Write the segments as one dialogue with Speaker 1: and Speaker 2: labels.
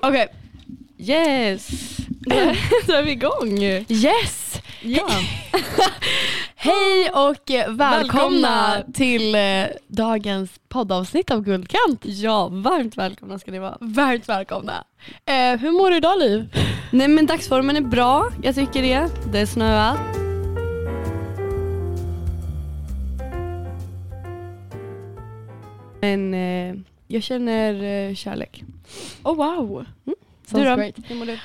Speaker 1: Okej,
Speaker 2: Yes! Då är vi igång.
Speaker 1: yes!
Speaker 2: Ja.
Speaker 1: Hej och välkomna,
Speaker 2: Välkomna.
Speaker 1: till eh, dagens poddavsnitt av Guldkant.
Speaker 2: ja, varmt välkomna ska ni vara.
Speaker 1: Varmt välkomna. Eh, hur mår du idag Liv?
Speaker 2: Nej men dagsformen är bra, jag tycker det. Det är snöat. Men eh, jag känner eh, kärlek.
Speaker 1: Oh wow.
Speaker 2: Du
Speaker 1: Sounds
Speaker 2: då?
Speaker 1: great.
Speaker 2: Hur mår du?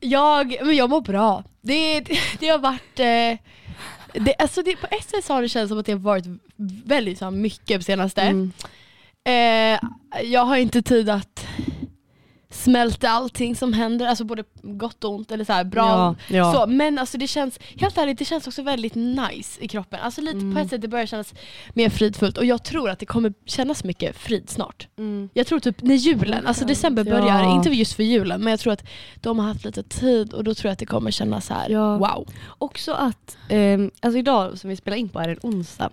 Speaker 1: Jag, men jag mår bra. Det, det har varit... Eh, det, alltså det, på SS har det känts som att det har varit väldigt så mycket på senaste.
Speaker 2: Mm.
Speaker 1: Eh, jag har inte tid att smälta allting som händer, alltså både gott och ont eller så här, bra.
Speaker 2: Ja, ja.
Speaker 1: Så, men alltså det känns, helt ärligt, det känns också väldigt nice i kroppen. Alltså lite
Speaker 2: Mm.
Speaker 1: på ett sätt det börjar kännas mer fridfullt och jag tror att det kommer kännas mycket frid snart.
Speaker 2: Mm.
Speaker 1: Jag tror typ när julen, alltså december
Speaker 2: Ja.
Speaker 1: börjar, inte just för julen men jag tror att de har haft lite tid och då tror jag att det kommer kännas så här:
Speaker 2: Ja.
Speaker 1: wow.
Speaker 2: Också att, ehm, alltså idag som vi spelar in på är en onsdag.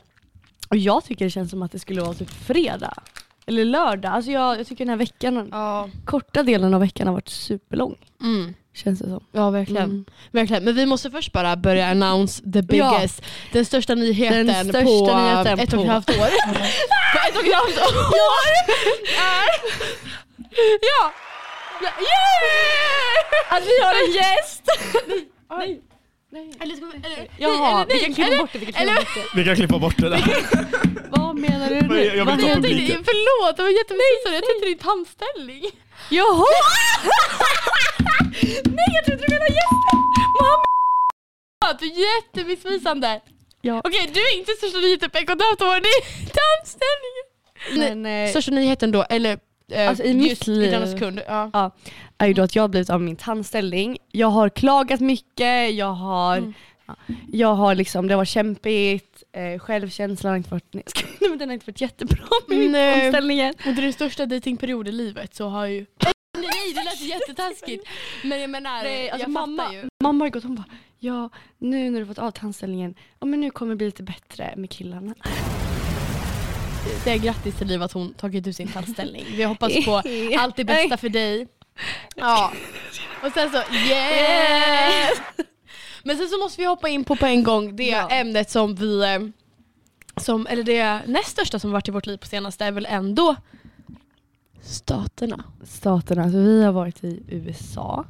Speaker 2: Och jag tycker det känns som att det skulle vara typ fredag. Eller lördag. Alltså jag, jag tycker den här veckan,
Speaker 1: Ja.
Speaker 2: korta delen av veckan har varit superlång.
Speaker 1: Mm.
Speaker 2: Känns det som.
Speaker 1: Ja verkligen.
Speaker 2: Mm.
Speaker 1: verkligen. Men vi måste först bara börja announce the biggest, den största nyheten
Speaker 2: Den största
Speaker 1: på
Speaker 2: nyheten
Speaker 1: ett och ett halvt år. på ett och ett halvt år är... Ja! Yeah!
Speaker 2: Att vi har en gäst!
Speaker 1: Nej. Eller ska vi, eller,
Speaker 2: Jaha,
Speaker 1: nej,
Speaker 2: vi kan klippa
Speaker 1: eller-
Speaker 2: bort det. Vi kan klippa
Speaker 1: eller-
Speaker 2: bort det.
Speaker 3: Vi kan klippa bort det där.
Speaker 2: Vad menar du nu?
Speaker 3: jag- jag vill
Speaker 2: Vad
Speaker 3: ta publiken.
Speaker 1: förlåt, det var jättemysigt. Jag tänkte din tandställning.
Speaker 2: Jaha! Nej jag trodde du menade gästen!
Speaker 1: Du är jättemissvisande.
Speaker 2: Ja.
Speaker 1: Okej, du är inte största nyheten på år, det är tandställningen.
Speaker 2: Men, eh,
Speaker 1: Största nyheten då, eller eh,
Speaker 2: Alltså, i mitt
Speaker 1: i
Speaker 2: liv.
Speaker 1: denna sekund. Ja.
Speaker 2: ja, är ju då att jag har blivit av min tandställning. Jag har klagat mycket, jag har,
Speaker 1: Mm.
Speaker 2: ja, jag har liksom, det har varit kämpigt, eh, självkänslan har inte varit, nej, men den har inte varit jättebra med min tandställning.
Speaker 1: Är din största datingperiod i livet så har ju... Nej det lät jättetaskigt. Men jag menar,
Speaker 2: Nej, alltså
Speaker 1: jag
Speaker 2: mamma,
Speaker 1: ju.
Speaker 2: mamma har gått hon bara, ja nu när du fått av tandställningen, ja men nu kommer det bli lite bättre med killarna.
Speaker 1: Säg grattis till Liv att hon tagit ut sin tandställning. Vi hoppas på allt det bästa för dig. Ja. Och sen så, yes! Men sen så måste vi hoppa in på på en gång det
Speaker 2: Ja.
Speaker 1: ämnet som vi, eh, som, eller det näst största som varit i vårt liv på senaste är väl ändå staterna.
Speaker 2: Staterna, alltså vi har varit i USA,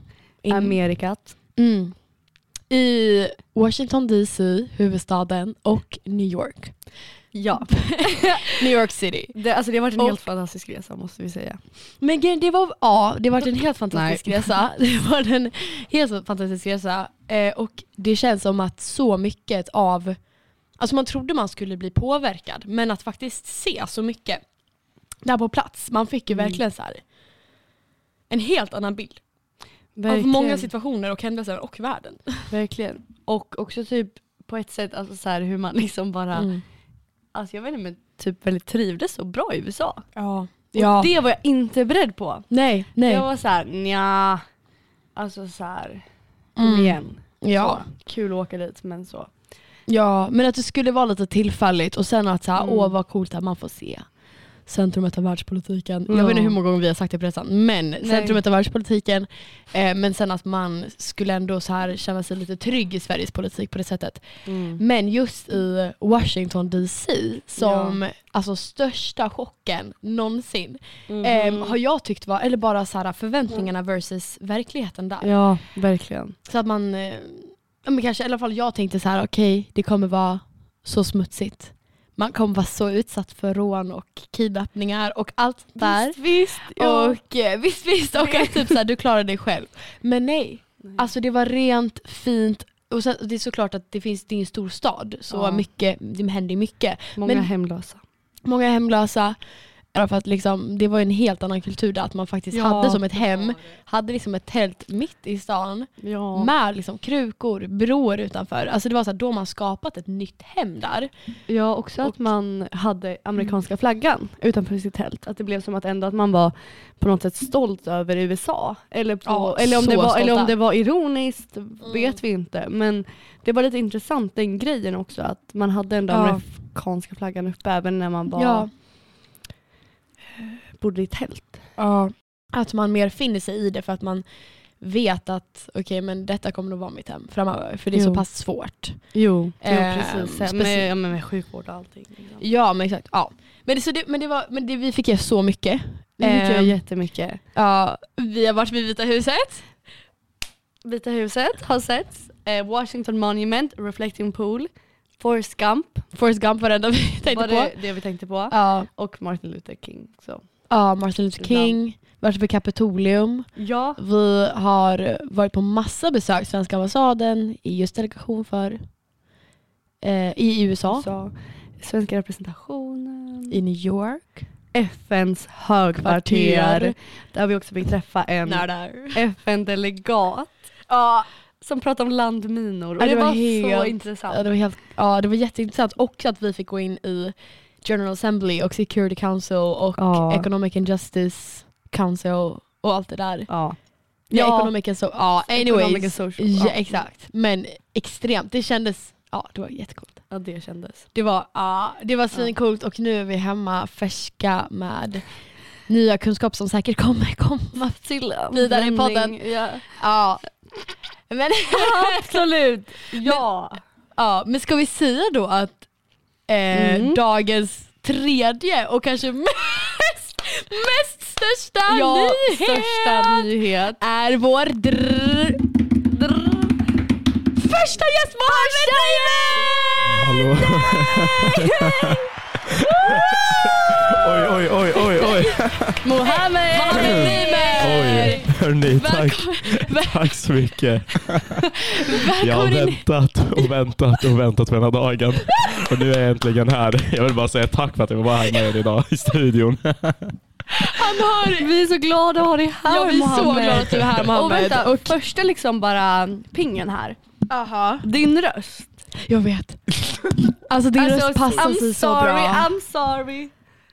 Speaker 2: Amerikat.
Speaker 1: Mm. I Washington DC, huvudstaden, och New York.
Speaker 2: Ja.
Speaker 1: New York City.
Speaker 2: Det, alltså det har varit en
Speaker 1: Och-
Speaker 2: helt fantastisk resa måste vi säga.
Speaker 1: Men det var, ja, det var en helt fantastisk
Speaker 2: Nej.
Speaker 1: resa. Det var en helt fantastisk resa. Eh, och det känns som att så mycket av, alltså man trodde man skulle bli påverkad, men att faktiskt se så mycket där på plats. Man fick ju
Speaker 2: Mm.
Speaker 1: verkligen så här en helt annan bild
Speaker 2: Verkligen.
Speaker 1: av många situationer och händelser och världen.
Speaker 2: Verkligen. Och också typ på ett sätt alltså så här, hur man liksom bara,
Speaker 1: Mm.
Speaker 2: Alltså jag vet inte men typ väldigt trivdes så bra i USA.
Speaker 1: Ja.
Speaker 2: Och
Speaker 1: ja.
Speaker 2: det var jag inte beredd på.
Speaker 1: Nej, nej.
Speaker 2: Jag var så här, nja, alltså så här, kom
Speaker 1: Mm.
Speaker 2: igen.
Speaker 1: Ja.
Speaker 2: Så, kul att åka dit men så.
Speaker 1: ja, men att det skulle vara lite tillfälligt och sen att så här,
Speaker 2: Mm.
Speaker 1: åh vad coolt att man får se centrumet av världspolitiken.
Speaker 2: Ja.
Speaker 1: Jag vet inte hur många gånger vi har sagt det på resan, men centrumet av världspolitiken. Eh, men sen att man skulle ändå så här känna sig lite trygg i Sveriges politik på det sättet.
Speaker 2: Mm.
Speaker 1: Men just i Washington DC, som alltså största chocken någonsin,
Speaker 2: Mhm.
Speaker 1: eh, har jag tyckt var, eller bara så här förväntningarna versus verkligheten där.
Speaker 2: Ja, verkligen.
Speaker 1: Så att man, eh, ja, men kanske i alla fall jag tänkte så här: okej det kommer vara så smutsigt. Man kommer vara så utsatt för rån och kidnappningar och allt sånt där.
Speaker 2: Visst, visst. Ja.
Speaker 1: Och eh, visst visst, och att typ så här, du klarar dig själv. Men nej, alltså det var rent, fint och sen, det är såklart att det finns, det är en stor stad så
Speaker 2: Ja.
Speaker 1: mycket, det händer mycket.
Speaker 2: Många
Speaker 1: men-
Speaker 2: hemlösa.
Speaker 1: Många hemlösa, för att liksom, det var en helt annan kultur där att man faktiskt
Speaker 2: Ja,
Speaker 1: hade som ett hem, hade liksom ett tält mitt i stan
Speaker 2: Ja.
Speaker 1: med liksom krukor, broar utanför. Alltså det var så här, då man skapat ett nytt hem där.
Speaker 2: Ja, också att
Speaker 1: Och-
Speaker 2: man hade amerikanska flaggan utanför sitt tält. Att det blev som att ändå att man var på något sätt stolt över USA. Eller, på,
Speaker 1: Ja,
Speaker 2: eller, om, det var, eller om det var ironiskt vet vi inte. Men det var lite intressant den grejen också att man hade ändå amerikanska flaggan uppe även när man var. Bodde i tält.
Speaker 1: Ja. att man mer finner sig i det för att man vet att okej men detta kommer att vara mitt hem framöver för det är så
Speaker 2: Jo.
Speaker 1: pass svårt.
Speaker 2: Jo, jo
Speaker 1: Ehm,
Speaker 2: precis. med, ja, med sjukvård och allting. liksom.
Speaker 1: Ja men exakt. Ja. Men, det, så det, men, det var, men det, vi fick ge så mycket.
Speaker 2: Det fick jag
Speaker 1: Ehm,
Speaker 2: jättemycket.
Speaker 1: Ja, vi har varit vid Vita huset.
Speaker 2: Vita huset har setts. Eh, Washington Monument, Reflecting Pool, Forrest Gump
Speaker 1: Forrest Gump var det enda vi tänkte
Speaker 2: var
Speaker 1: på.
Speaker 2: det, det vi tänkte på.
Speaker 1: Ja,
Speaker 2: Och Martin Luther King. Så.
Speaker 1: Ja, Martin Luther King, varit vid Kapitolium.
Speaker 2: Ja.
Speaker 1: Vi har varit på massa besök, Svenska ambassaden, EUs delegation för eh, i USA,
Speaker 2: Så, svenska representationen.
Speaker 1: i New York.
Speaker 2: FNs högkvarter. Där vi också fick träffa en. FN-delegat
Speaker 1: Ja,
Speaker 2: som pratade om landminor. Och
Speaker 1: Ja,
Speaker 2: det,
Speaker 1: det var
Speaker 2: var, så
Speaker 1: helt-
Speaker 2: intressant.
Speaker 1: ja, det var helt, ja, det var jätteintressant. Också att vi fick gå in i General Assembly och Security Council och
Speaker 2: Ja.
Speaker 1: Economic and Justice Council och allt det där.
Speaker 2: Ja.
Speaker 1: Ja, Economic and so, ja, anyways.
Speaker 2: Economic and social.
Speaker 1: Ja,
Speaker 2: Ja.
Speaker 1: exakt. Men extremt. Det kändes, ja det var jättecoolt.
Speaker 2: ja, det kändes.
Speaker 1: Det var, ja, det var svincoolt och nu är vi hemma färska med nya kunskap som säkert kommer komma till vidare i podden.
Speaker 2: Ja.
Speaker 1: Ja. Men,
Speaker 2: Absolut. Ja.
Speaker 1: ja, men ska vi säga då att eh,
Speaker 2: Mm.
Speaker 1: dagens tredje och kanske mest, mest största
Speaker 2: ja
Speaker 1: nyhet
Speaker 2: största nyhet.
Speaker 1: är vår drr, drr, första gäst på
Speaker 3: Hallå? oj, oj, oj, oj, oj.
Speaker 2: Mohammed!
Speaker 3: Oj, hörni, tack, tack så mycket. Jag har väntat och väntat och väntat på den här dagen. Och nu är jag äntligen här. Jag vill bara säga tack för att jag var här med er idag i studion.
Speaker 1: Han har...
Speaker 2: Vi är så glada att ha dig här
Speaker 1: Ja, vi är så
Speaker 2: Mohammed.
Speaker 1: glada att du är här
Speaker 2: Och
Speaker 1: Mohammed.
Speaker 2: vänta,
Speaker 1: Och,
Speaker 2: första liksom bara pingen här.
Speaker 1: aha.
Speaker 2: Din röst.
Speaker 1: Jag vet. Alltså din röst passar
Speaker 2: I'm
Speaker 1: sig så
Speaker 2: sorry,
Speaker 1: bra.
Speaker 2: I'm sorry.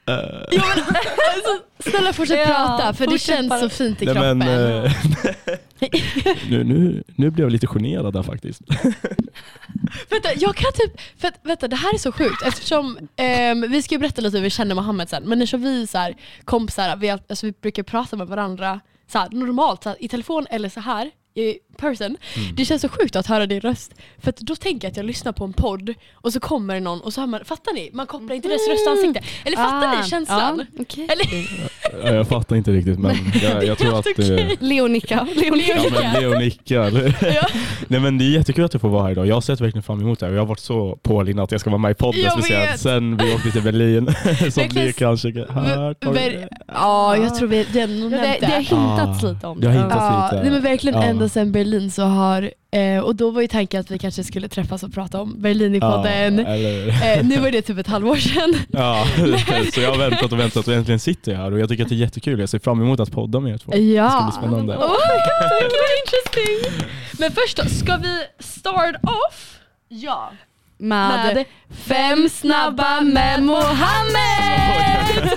Speaker 3: Eh,
Speaker 1: Jo, men, alltså, snälla fortsätt
Speaker 2: Ja,
Speaker 1: prata för det
Speaker 2: fortsätt
Speaker 1: känns
Speaker 2: bara.
Speaker 1: så fint i
Speaker 3: Nej,
Speaker 1: kroppen.
Speaker 3: men, eh, nu, nu, nu blev jag lite generad där faktiskt.
Speaker 1: Vänta, jag kan typ, för vänta det här är så sjukt eftersom ehm, vi ska ju berätta lite hur vi känner Mohammed sen men eftersom vi så här, kompisar, vi, alltså, vi brukar prata med varandra så här, normalt så här, i telefon eller så här i person. Det känns så sjukt att höra din röst för att då tänker jag att jag lyssnar på en podd och så kommer det någon och så hör man, fattar ni? Man kopplar inte deras röst och ansikte. Eller fattar ni känslan?
Speaker 2: Ah, Ja, okej.
Speaker 1: Eller?
Speaker 3: Ja, Jag fattar inte riktigt men jag, jag tror att...
Speaker 1: Okej.
Speaker 2: Leo nickar. Leo nickar.
Speaker 3: Ja men Leo nickar.
Speaker 1: Ja.
Speaker 3: Nej men det är jättekul att jag får vara här idag. Jag har sett verkligen fram emot det här och jag har varit så pålinnad att jag ska vara med i podden
Speaker 1: Jag
Speaker 3: speciellt.
Speaker 1: vet.
Speaker 3: Sen vi åkte till Berlin som ni kanske hört.
Speaker 1: Ver- Ja, jag tror vi, vi har nog
Speaker 2: Ja, det, det har
Speaker 1: det.
Speaker 2: hintats
Speaker 3: Ah,
Speaker 2: lite om
Speaker 3: det har hintats
Speaker 1: Ja,
Speaker 3: lite.
Speaker 1: nej, men verkligen
Speaker 3: Ja.
Speaker 1: ända sedan Berlin så har, eh, och då var ju tanken att vi kanske skulle träffas och prata om Berlin i podden.
Speaker 3: Ja, eller,
Speaker 1: Eh, nu var det typ ett halvår sedan.
Speaker 3: ja, så jag har väntat och väntat och äntligen sitter jag här och jag tycker att det är jättekul. Jag ser fram emot att podda med er två.
Speaker 1: Ja.
Speaker 3: Det ska bli spännande.
Speaker 1: Oh my god, vilket interesting. Men först då, ska vi start off
Speaker 2: Ja. Med,
Speaker 1: med fem snabba med Mohammed?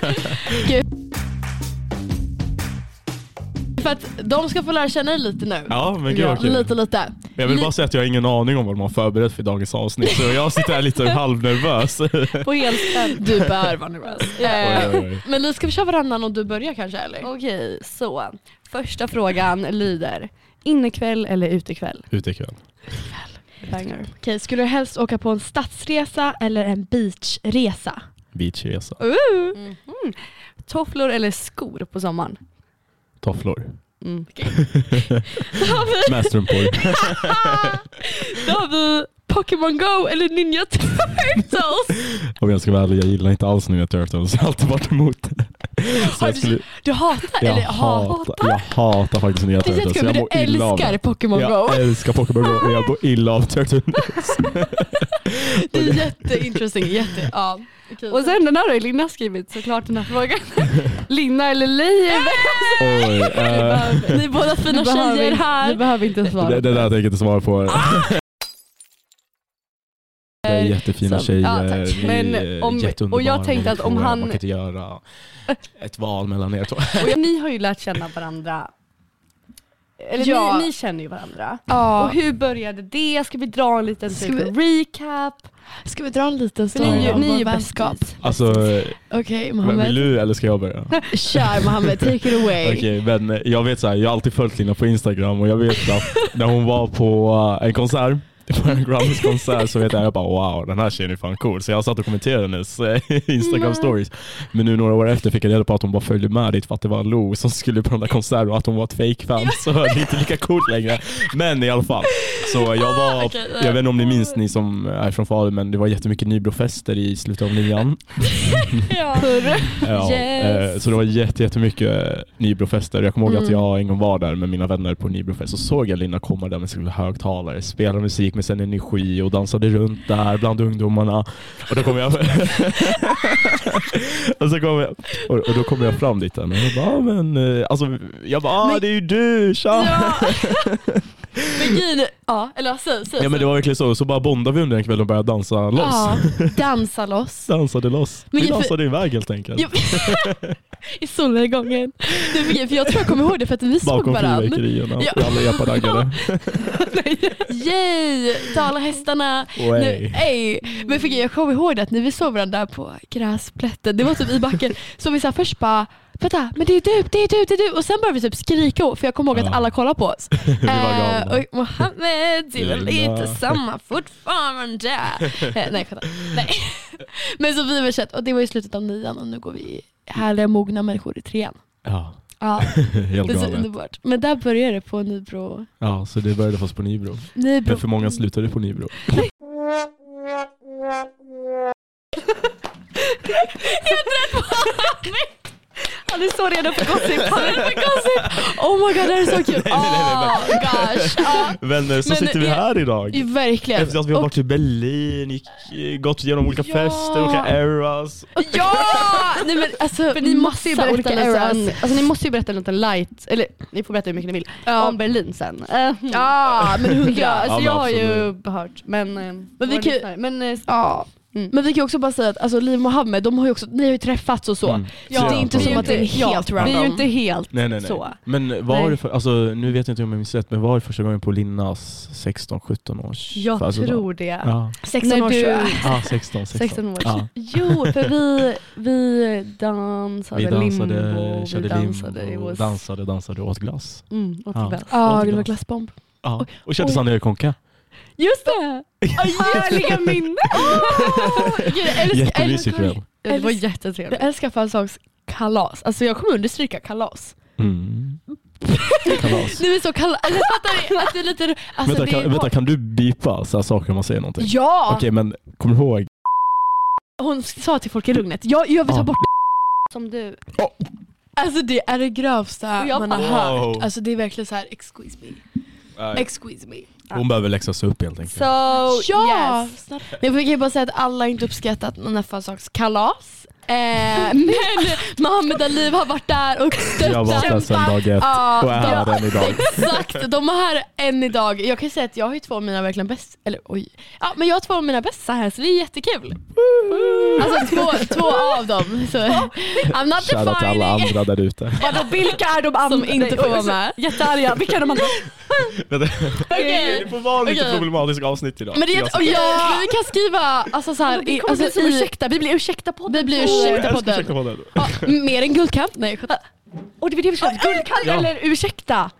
Speaker 1: För att de ska få lära känna dig lite nu.
Speaker 3: Ja men gud vad kul.
Speaker 1: Lite lite.
Speaker 3: Jag vill bara säga att jag har ingen aning om vad de har förberett för dagens avsnitt så jag sitter här lite halvnervös. oj,
Speaker 2: på helspänn.
Speaker 1: Du bör vara nervös.
Speaker 3: oj,
Speaker 1: Eh,
Speaker 3: oj.
Speaker 1: Men Li, ska vi köra varannan och du börjar kanske eller?
Speaker 2: Okej, så. Första frågan lyder. Innekväll eller utekväll?
Speaker 3: Utekväll.
Speaker 2: Banger.
Speaker 1: Okej, skulle du helst åka på en stadsresa eller en beachresa?
Speaker 3: Beachresa.
Speaker 1: Uh.
Speaker 2: Mhm. Tofflor eller skor på sommaren?
Speaker 3: Tofflor.
Speaker 2: Mm.
Speaker 3: Med strumpor.
Speaker 1: Då har vi Pokémon Go eller Ninja Turtles.
Speaker 3: Om jag ska vara ärlig, jag gillar inte alls Ninja Turtles. Jag har alltid varit emot det.
Speaker 1: Har
Speaker 3: skulle,
Speaker 1: Du hatar,
Speaker 3: jag,
Speaker 1: eller hatar?
Speaker 3: hatar, jag hatar faktiskt Ninja
Speaker 1: Det är
Speaker 3: Turtles.
Speaker 1: jättekul,
Speaker 3: Jag
Speaker 1: men du älskar. Pokémon Go.
Speaker 3: Jag älskar Pokémon Go och jag mår illa av Turtles.
Speaker 1: Det är jätteintressing, jätte, ja. Okej,
Speaker 2: Och sen den här har Linna skrivit såklart den här frågan. Linna eller Leif?
Speaker 3: Oj, eh,
Speaker 1: Ni är båda fina tjejer här.
Speaker 2: Du behöver inte svara.
Speaker 3: det, det där tänker jag inte svara på.
Speaker 1: Ah!
Speaker 3: Det är jättefina
Speaker 2: Så-
Speaker 3: tjejer,
Speaker 2: ja, Men
Speaker 3: är
Speaker 2: om-
Speaker 3: jätteunderbara
Speaker 2: och jag tänkte att om han-
Speaker 3: Man kan inte göra ett val mellan er två.
Speaker 2: Och ni har ju lärt känna varandra eller
Speaker 1: Ja.
Speaker 2: ni, ni känner ju varandra.
Speaker 1: Ja.
Speaker 2: Och hur började det? Ska vi dra en liten
Speaker 1: Ska
Speaker 2: typ
Speaker 1: vi-
Speaker 2: recap?
Speaker 1: Ska vi dra en liten
Speaker 2: ni
Speaker 1: story om
Speaker 2: ni är
Speaker 1: vår vänskap?
Speaker 3: Alltså, men
Speaker 1: Mohammed,
Speaker 3: vill du eller ska jag börja?
Speaker 1: kör Mohammed, take it away.
Speaker 3: Okej, men jag vet så här, jag har alltid följt Lina på Instagram och jag vet att när hon var på uh, en konsert, på en Grammys konsert så vet jag, jag bara wow den här tjejen är fan cool. Så jag satt och kommenterade hennes eh, Instagram stories. Men nu några år efter fick jag reda på att hon bara följde med dit för att det var Lo som skulle på den där konserten och att hon var ett fake-fan. Så det är inte lika coolt längre. Men i alla fall. Så jag var, jag vet inte om ni minns ni som är från Falun men det var jättemycket Nybrofester i slutet av nian.
Speaker 1: Ja.
Speaker 3: Ja,
Speaker 1: Yes.
Speaker 3: eh, så det var jätte, jättemycket Nybrofester. Jag kommer ihåg att
Speaker 1: Mm.
Speaker 3: jag en gång var där med mina vänner på Nybrofest och såg jag Lina komma där med sina högtalare, spela musik med sin energi och dansade runt där bland ungdomarna. Och då kom jag och, så kom jag, och, då kom jag fram dit och jag bara, ah, men, eh, alltså, jag bara, ah, det är ju du, tja!
Speaker 1: Ja. Men grejen ja, eller säg, säg.
Speaker 3: Ja men det var verkligen så, så bara bondade vi under en kväll och började dansa loss.
Speaker 1: Ja, dansa loss.
Speaker 3: Dansade loss.
Speaker 1: Men
Speaker 3: vi
Speaker 1: jag-
Speaker 3: dansade iväg helt enkelt.
Speaker 1: I solnedgången. För för jag tror jag kommer ihåg det för att vi såg
Speaker 3: Bakom
Speaker 1: varandra.
Speaker 3: fyrverkerierna,
Speaker 1: Ja.
Speaker 3: alla eparaggare.
Speaker 1: Yay! Dalahästarna. Nu,
Speaker 3: Way.
Speaker 1: ey. Men för jag kommer ihåg det att när vi såg varandra på gräsplätten, det var typ i backen, så vi så här först bara Vänta, men det är du, det är du, det är du. Och sen började vi typ skrika, för jag kommer ihåg att alla kollade på oss.
Speaker 3: Vi var
Speaker 1: Eh, och Mohammed, du är
Speaker 3: Lilla.
Speaker 1: lite samma fortfarande. Eh, nej, skämtar. nej. Men så vi var och det var i slutet av nian och nu går vi härliga mogna människor i trean.
Speaker 3: Ja,
Speaker 1: Ja,
Speaker 3: helt
Speaker 1: det är så
Speaker 3: galet.
Speaker 1: underbart. Men där började det på Nybro.
Speaker 3: Ja, så det började fast på Nybro.
Speaker 1: Nybro.
Speaker 3: Men för många slutade på Nybro.
Speaker 2: Han är så redo för gossip.
Speaker 1: Han är för gossip. Oh my god, det här är så kul.
Speaker 3: Nej, nej, nej, nej,
Speaker 1: Oh gosh. Ja,
Speaker 3: Vänner, så
Speaker 1: Men,
Speaker 3: sitter vi här idag.
Speaker 1: verkligen.
Speaker 3: Efter att vi har varit i Berlin, gick, eh, gått igenom olika
Speaker 1: Ja.
Speaker 3: fester, olika eras.
Speaker 1: Ja! Nej men alltså,
Speaker 2: För ni måste ju berätta
Speaker 1: olika eras.
Speaker 2: en, alltså, ni måste ju berätta en liten light, eller ni får berätta hur mycket ni vill,
Speaker 1: Ja.
Speaker 2: om Berlin sen. Eh,
Speaker 1: Ja, men hundra.
Speaker 2: Ja, alltså,
Speaker 3: men
Speaker 2: jag har ju hört men, eh,
Speaker 1: vi
Speaker 2: våra
Speaker 1: kan
Speaker 2: men
Speaker 1: Ja.
Speaker 2: Mm.
Speaker 1: Men vi kan ju också bara säga att alltså, Liv och Mohammed, de har ju också, ni har ju träffats och så.
Speaker 3: Mm.
Speaker 2: Ja,
Speaker 1: det är inte som att det är helt
Speaker 2: ja,
Speaker 1: random.
Speaker 2: Vi är ju inte helt
Speaker 3: Nej nej nej.
Speaker 2: så.
Speaker 3: Men var det för, alltså nu vet jag inte om jag minns rätt, men var det första gången på Linnas 16-17 års
Speaker 2: Jag
Speaker 3: födelsedag?
Speaker 2: tror det.
Speaker 3: Ja,
Speaker 1: 16
Speaker 2: När
Speaker 1: år
Speaker 2: du-
Speaker 3: ah, 16, 16.
Speaker 2: 16 år.
Speaker 3: Ja.
Speaker 2: Jo, för vi, vi dansade,
Speaker 3: Vi dansade,
Speaker 2: limbo, vi
Speaker 3: körde
Speaker 2: dansade, it
Speaker 3: limbo,
Speaker 2: was-
Speaker 3: dansade, dansade och åt glass.
Speaker 2: Mm, och
Speaker 3: Ja.
Speaker 2: glass.
Speaker 1: Ja,
Speaker 3: Åt
Speaker 1: det var
Speaker 3: glass.
Speaker 1: glassbomb.
Speaker 3: Ja. Och körde
Speaker 1: Oj.
Speaker 3: Sanna Konka.
Speaker 2: Just det! Härliga minnen!
Speaker 1: Jag älskar,
Speaker 3: Jättemysig
Speaker 1: älskar,
Speaker 3: kväll.
Speaker 2: Det var
Speaker 1: jag
Speaker 2: jättetrevligt.
Speaker 1: älskar födelsedagskalas. Alltså jag kommer understryka kalas.
Speaker 3: Mm. Kalas.
Speaker 1: Nu är så kalas. Alltså, fattar ni? Att det är lite... Alltså,
Speaker 3: vänta, kan,
Speaker 1: är
Speaker 3: vänta, kan du bipa så här saker om man säger någonting?
Speaker 1: Ja!
Speaker 3: Okej men kommer du ihåg?
Speaker 1: Hon sa till folk i lugnet, jag, jag vill ta
Speaker 3: Ja.
Speaker 1: bort
Speaker 2: Som du.
Speaker 1: Alltså det är det grövsta
Speaker 2: jag
Speaker 1: man har hört. Alltså det är verkligen så här, excuse me. Excuse me.
Speaker 3: Hon behöver läxas upp helt enkelt.
Speaker 2: So,
Speaker 1: Ja!
Speaker 2: yes.
Speaker 1: Men jag kan ju bara säga att alla inte uppskattat här födelsedagskalas. Eh, men Mohammed Aliv har varit där och stöttat.
Speaker 3: Jag var där sedan dag ett
Speaker 1: Ja,
Speaker 3: och är här
Speaker 1: ja,
Speaker 3: än idag.
Speaker 1: Exakt, de är här än idag. Jag kan säga att jag har ju två av mina verkligen bäst, eller oj. Ja men jag har två av mina bästa här så det är jättekul. Alltså två, två av dem. Så, I'm not
Speaker 3: Shoutout till alla
Speaker 1: defining.
Speaker 3: andra där ute.
Speaker 2: Vadå, vilka är de andra?
Speaker 1: Som inte får vara med.
Speaker 2: Jättearga. Vilka är de andra?
Speaker 1: Okej.
Speaker 3: Det får vara lite
Speaker 1: Okej.
Speaker 3: problematiskt avsnitt idag.
Speaker 1: Men det okej, men vi kan skriva, alltså så här, alltså,
Speaker 2: ursäkta, vi blir ursäkta på
Speaker 1: vi blir
Speaker 3: Jag
Speaker 1: ursäkta på
Speaker 3: älskar
Speaker 1: den.
Speaker 3: ursäkta podden.
Speaker 1: Ja, mer än guldkant? Nej, jag.
Speaker 2: Och det var det vi körde, guldkant
Speaker 3: Ja.
Speaker 2: eller ursäkta?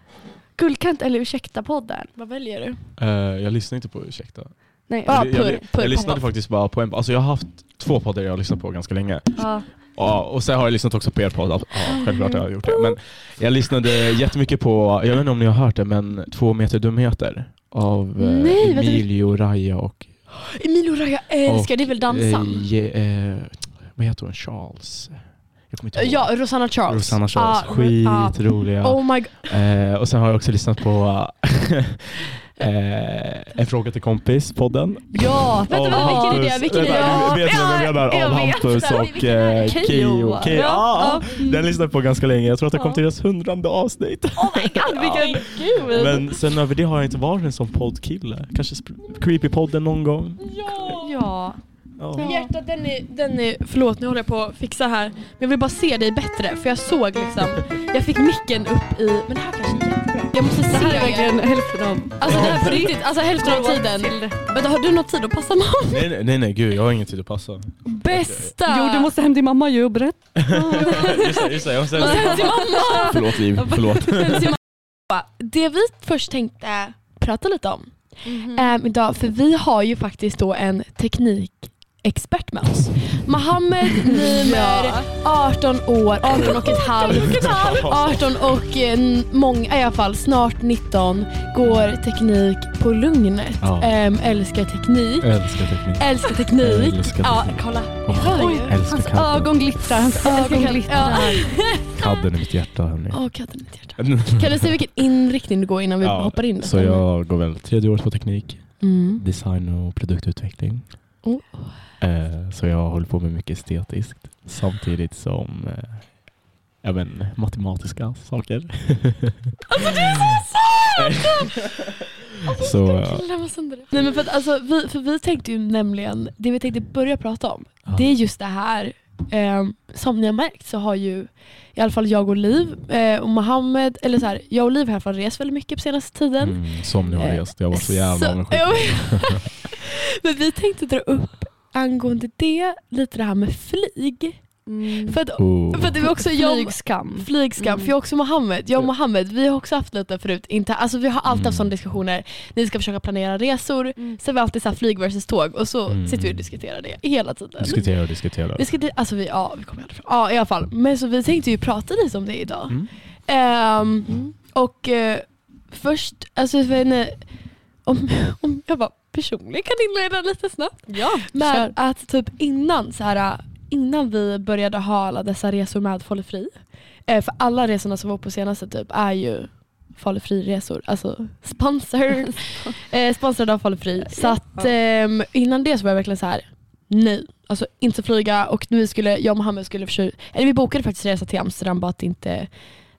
Speaker 2: Guldkant eller ursäkta podden?
Speaker 1: Vad väljer du?
Speaker 3: Eh, jag lyssnar inte på ursäkta.
Speaker 2: Nej.
Speaker 1: Ja,
Speaker 3: jag, jag,
Speaker 1: purr, purr,
Speaker 3: jag lyssnade
Speaker 1: pop-up.
Speaker 3: faktiskt bara på en, alltså jag har haft två poddar jag har lyssnat på ganska länge.
Speaker 2: Ja.
Speaker 3: Ja, och sen har jag lyssnat också på er podd. Ja, självklart har jag gjort det. Men jag lyssnade jättemycket på, jag vet inte om ni har hört det, men Två meter dumheter av eh,
Speaker 1: Nej, vänta.
Speaker 3: Emilio Raja och
Speaker 1: Emilio Raja älskar, det är väl dansan?
Speaker 3: eh, eh, vad heter hon? Charles? Jag kommer inte ihåg.
Speaker 1: Ja, Rosanna Charles.
Speaker 3: Rosanna Charles.
Speaker 1: Ja, ja.
Speaker 3: Skitroliga.
Speaker 1: Oh my god.
Speaker 3: Eh, och sen har jag också lyssnat på eh, En fråga till kompis podden.
Speaker 2: Ja,
Speaker 1: Vänta,
Speaker 3: Av
Speaker 1: vänta, vilken är det?
Speaker 3: Hampus-
Speaker 1: Vilken är det?
Speaker 3: Vet du vem jag menar? Av. Hampus och eh,
Speaker 2: Keyyo.
Speaker 3: Keyyo.
Speaker 2: Ja.
Speaker 3: Ja, Den lyssnade jag på ganska länge. Jag tror att det kom
Speaker 2: Ja.
Speaker 3: till deras hundrade avsnitt.
Speaker 2: Oh my god, vilken...
Speaker 1: Gud.
Speaker 3: Men sen över det har jag inte varit en sån poddkille. Kanske Creepy-podden någon gång.
Speaker 1: Ja.
Speaker 2: Ja.
Speaker 3: Ja.
Speaker 1: Men hjärtat, den är, den är, förlåt nu håller jag på att fixa här. Men jag vill bara se dig bättre för jag såg liksom, jag fick micken upp i, men det här kanske är jättebra. jag måste se
Speaker 2: Det här är
Speaker 1: er.
Speaker 2: verkligen hälften av...
Speaker 1: Alltså det här på riktigt, alltså hälften av tiden. Men har du något tid att passa mamma?
Speaker 3: Nej, nej, nej, gud jag har ingen tid att passa.
Speaker 1: Bästa!
Speaker 2: Jo du måste hem till mamma ju och berätta.
Speaker 3: just det, just det, jag måste...
Speaker 1: Sen till mamma!
Speaker 3: Förlåt Liv, förlåt.
Speaker 1: Det vi först tänkte prata lite om ähm, idag, för vi har ju faktiskt då en teknikexpert med oss. Mohammed Nimer, 18 år, 18 och ett halvt. 18 och eh, många, i alla fall snart 19, går teknik på Lugnet.
Speaker 3: Ja.
Speaker 1: Ehm, älskar teknik.
Speaker 3: Älskar teknik.
Speaker 1: Älskar teknik.
Speaker 3: Älskar
Speaker 1: Ja,
Speaker 3: teknik.
Speaker 1: kolla. Hör ju.
Speaker 3: älskar
Speaker 2: Hans
Speaker 3: kadden.
Speaker 2: ögon glittrar, hans ögon glittrar.
Speaker 3: Kadden i mitt hjärta hörni.
Speaker 1: Åh, katten i mitt hjärta. Kan du säga vilken inriktning du går innan vi
Speaker 3: Ja,
Speaker 1: hoppar in?
Speaker 3: Så jag går väl tredje året på teknik,
Speaker 1: Mm.
Speaker 3: design och produktutveckling.
Speaker 1: Oh.
Speaker 3: Eh, så jag håller på med mycket estetiskt samtidigt som eh, inte, matematiska saker.
Speaker 1: Alltså du är så söt!
Speaker 3: så ja.
Speaker 1: Nej men för att alltså, vi, för vi tänkte ju nämligen, det vi tänkte börja prata om,
Speaker 3: Ja.
Speaker 1: det är just det här ehm, som ni har märkt så har ju i alla fall jag och Liv eh, och Mohammed, eller så här, jag och Liv har i alla fall rest väldigt mycket på senaste tiden.
Speaker 3: Mm, som ni har
Speaker 1: Eh,
Speaker 3: rest. Jag var så jävla avundsjuk.
Speaker 1: Men vi tänkte dra upp angående det, lite det här med flyg.
Speaker 2: Mm.
Speaker 1: För att,
Speaker 3: Oh.
Speaker 1: för att det var också jag,
Speaker 2: Flygskam.
Speaker 1: Flygskam,
Speaker 2: Mm.
Speaker 1: för jag och också Mohammed, jag och Mohammed, vi har också haft lite förut, inte, alltså vi har alltid
Speaker 3: Mm.
Speaker 1: haft sådana diskussioner, ni ska försöka planera resor,
Speaker 2: Mm.
Speaker 1: så har vi alltid så här flyg versus tåg och så
Speaker 3: Mm.
Speaker 1: sitter vi och diskuterar det hela tiden.
Speaker 3: Diskutera och diskutera.
Speaker 1: Vi ska, alltså vi, ja, vi kommer aldrig fram. Ja i alla fall, men så vi tänkte ju prata lite om det idag.
Speaker 3: Mm.
Speaker 2: Mm.
Speaker 1: och eh, först, alltså jag vet inte, om, om jag bara personligen kan inleda lite snabbt.
Speaker 2: Ja,
Speaker 1: Men
Speaker 2: kör.
Speaker 1: att typ innan, så här, innan vi började ha alla dessa resor med Falu Fri, eh, för alla resorna som var på senaste typ är ju Falu Fri-resor, alltså sponsor, eh, sponsrade av Falu Fri. Så att ehm, innan det så var jag verkligen så här: nej, alltså inte flyga och vi skulle, jag och Mohammed skulle försöka, eller vi bokade faktiskt resa till Amsterdam bara att inte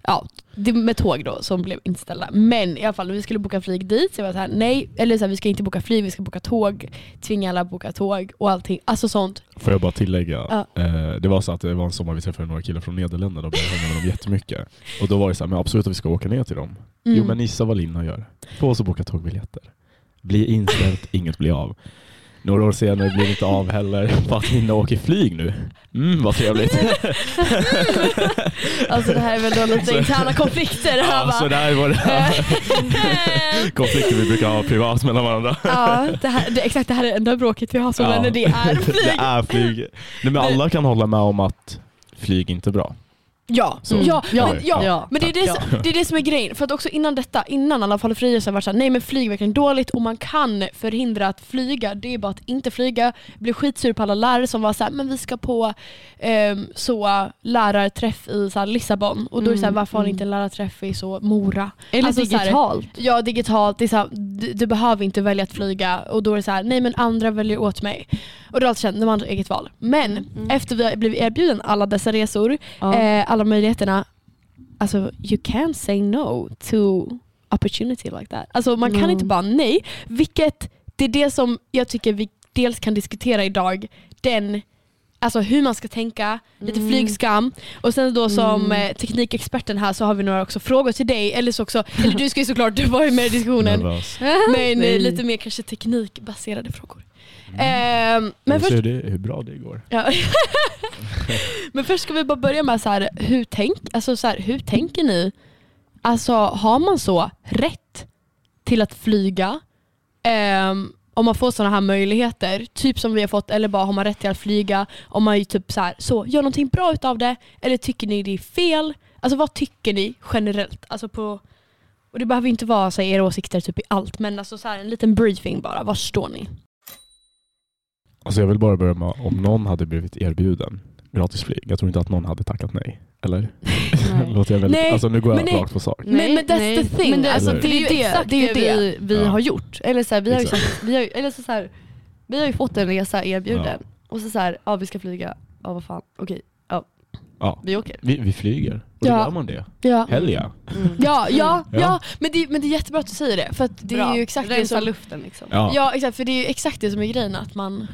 Speaker 1: Ja, det med tåg då som blev inställda. Men i alla fall vi skulle boka flyg dit så jag var så här, nej, eller så här, vi ska inte boka flyg, vi ska boka tåg. Tvinga alla att boka tåg och allting. Alltså sånt.
Speaker 3: Får jag bara tillägga,
Speaker 1: Ja.
Speaker 3: eh, det var så att det var en sommar vi träffade några killar från Nederländerna och började hänga med dem jättemycket. Och då var det så här, men absolut att vi ska åka ner till dem.
Speaker 1: Mm.
Speaker 3: Jo men gissa vad Linna gör. Få oss att boka tågbiljetter. Blir inställt, inget blir av. Några år senare blir det inte av heller för att Linda åker flyg nu. Mm, vad trevligt.
Speaker 1: Alltså det här är väl då lite interna konflikter. Det här
Speaker 3: ja, så där var det konflikter vi brukar ha privat mellan varandra.
Speaker 1: ja, det här, det, exakt det här är det enda bråket vi har som
Speaker 3: Ja.
Speaker 1: vänner, det är
Speaker 3: Det
Speaker 1: flyg.
Speaker 3: är flyg. Nej, men alla kan hålla med om att flyg inte är bra.
Speaker 1: Ja,
Speaker 3: Så.
Speaker 1: ja,
Speaker 3: Ja.
Speaker 1: men, ja.
Speaker 2: Ja.
Speaker 1: men det, är det, som, det är det som är grejen. För att också innan detta, innan alla fall fria så har det varit såhär, nej men flyg är verkligen dåligt och man kan förhindra att flyga. Det är bara att inte flyga. Jag blev skitsur på alla lärare som var såhär, men vi ska på ehm, så lärarträff i så här, Lissabon. Och då är det såhär,
Speaker 2: Mm,
Speaker 1: varför har ni
Speaker 2: mm.
Speaker 1: inte en lärarträff i så Mora?
Speaker 2: Eller
Speaker 1: Alltså, så här-
Speaker 2: digitalt.
Speaker 1: Ja digitalt, det är så här, du, du behöver inte välja att flyga och då är det så här, nej men andra väljer åt mig. Och då har jag alltid känt, de har eget val. Men
Speaker 2: Mm.
Speaker 1: efter vi har blivit erbjuden alla dessa resor, eh, alla möjligheterna, alltså you can't say no to opportunity like that. Alltså man kan
Speaker 2: Mm.
Speaker 1: inte bara nej, vilket det är det som jag tycker vi dels kan diskutera idag, den Alltså hur man ska tänka, lite
Speaker 2: Mm.
Speaker 1: flygskam och sen då som
Speaker 2: Mm.
Speaker 1: eh, teknikexperten här så har vi några också frågor till dig, eller så också, eller du ska ju såklart du var ju med i diskussionen, men eh,
Speaker 2: Nej.
Speaker 1: lite mer kanske teknikbaserade frågor.
Speaker 3: Mm.
Speaker 1: Ehm, men, först,
Speaker 3: det hur bra det går.
Speaker 1: ja. men först ska vi bara börja med så här, hur, tänk, alltså så här, hur tänker ni? Alltså har man så rätt till att flyga? Ehm, om man får sådana här möjligheter, typ som vi har fått, eller bara har man rätt till att flyga? Om man typ så här, så gör någonting bra utav det? Eller tycker ni det är fel? Alltså vad tycker ni generellt? Alltså på, och det behöver inte vara så här, era åsikter typ i allt, men alltså så här, en liten briefing bara. Var står ni?
Speaker 3: Alltså jag vill bara börja med om någon hade blivit erbjuden gratis flyg. Jag tror inte att någon hade tackat nej. Eller?
Speaker 2: Nej.
Speaker 3: Låter jag väldigt,
Speaker 1: Nej,
Speaker 3: alltså nu går jag
Speaker 1: men nej.
Speaker 3: rakt på sak.
Speaker 1: Men- men that's the thing.
Speaker 2: Men det, alltså,
Speaker 3: Eller-
Speaker 2: det är ju det,
Speaker 1: exakt
Speaker 2: det, är ju
Speaker 1: det
Speaker 2: det vi, vi
Speaker 3: Ja.
Speaker 2: har gjort. Eller så här, vi, har ju
Speaker 3: Exakt.
Speaker 2: sagt, vi, har, ju- eller så, så här, vi har ju fått en resa erbjuden. Och så, så här, ja vi ska flyga, ja vad fan, okej, ja
Speaker 3: Ja.
Speaker 2: vi åker.
Speaker 3: Vi, vi flyger. Och
Speaker 1: Ja.
Speaker 3: då gör man det.
Speaker 1: Ja.
Speaker 3: Hell ja.
Speaker 2: Mm.
Speaker 1: Ja, ja, ja.
Speaker 3: Ja.
Speaker 1: Men, det, men det är jättebra att du säger det. För att det
Speaker 2: Bra.
Speaker 1: är ju exakt det
Speaker 2: Rensa
Speaker 1: som...
Speaker 2: luften liksom.
Speaker 3: Ja.
Speaker 1: Ja exakt, för det är ju exakt det som är grejen. Att man,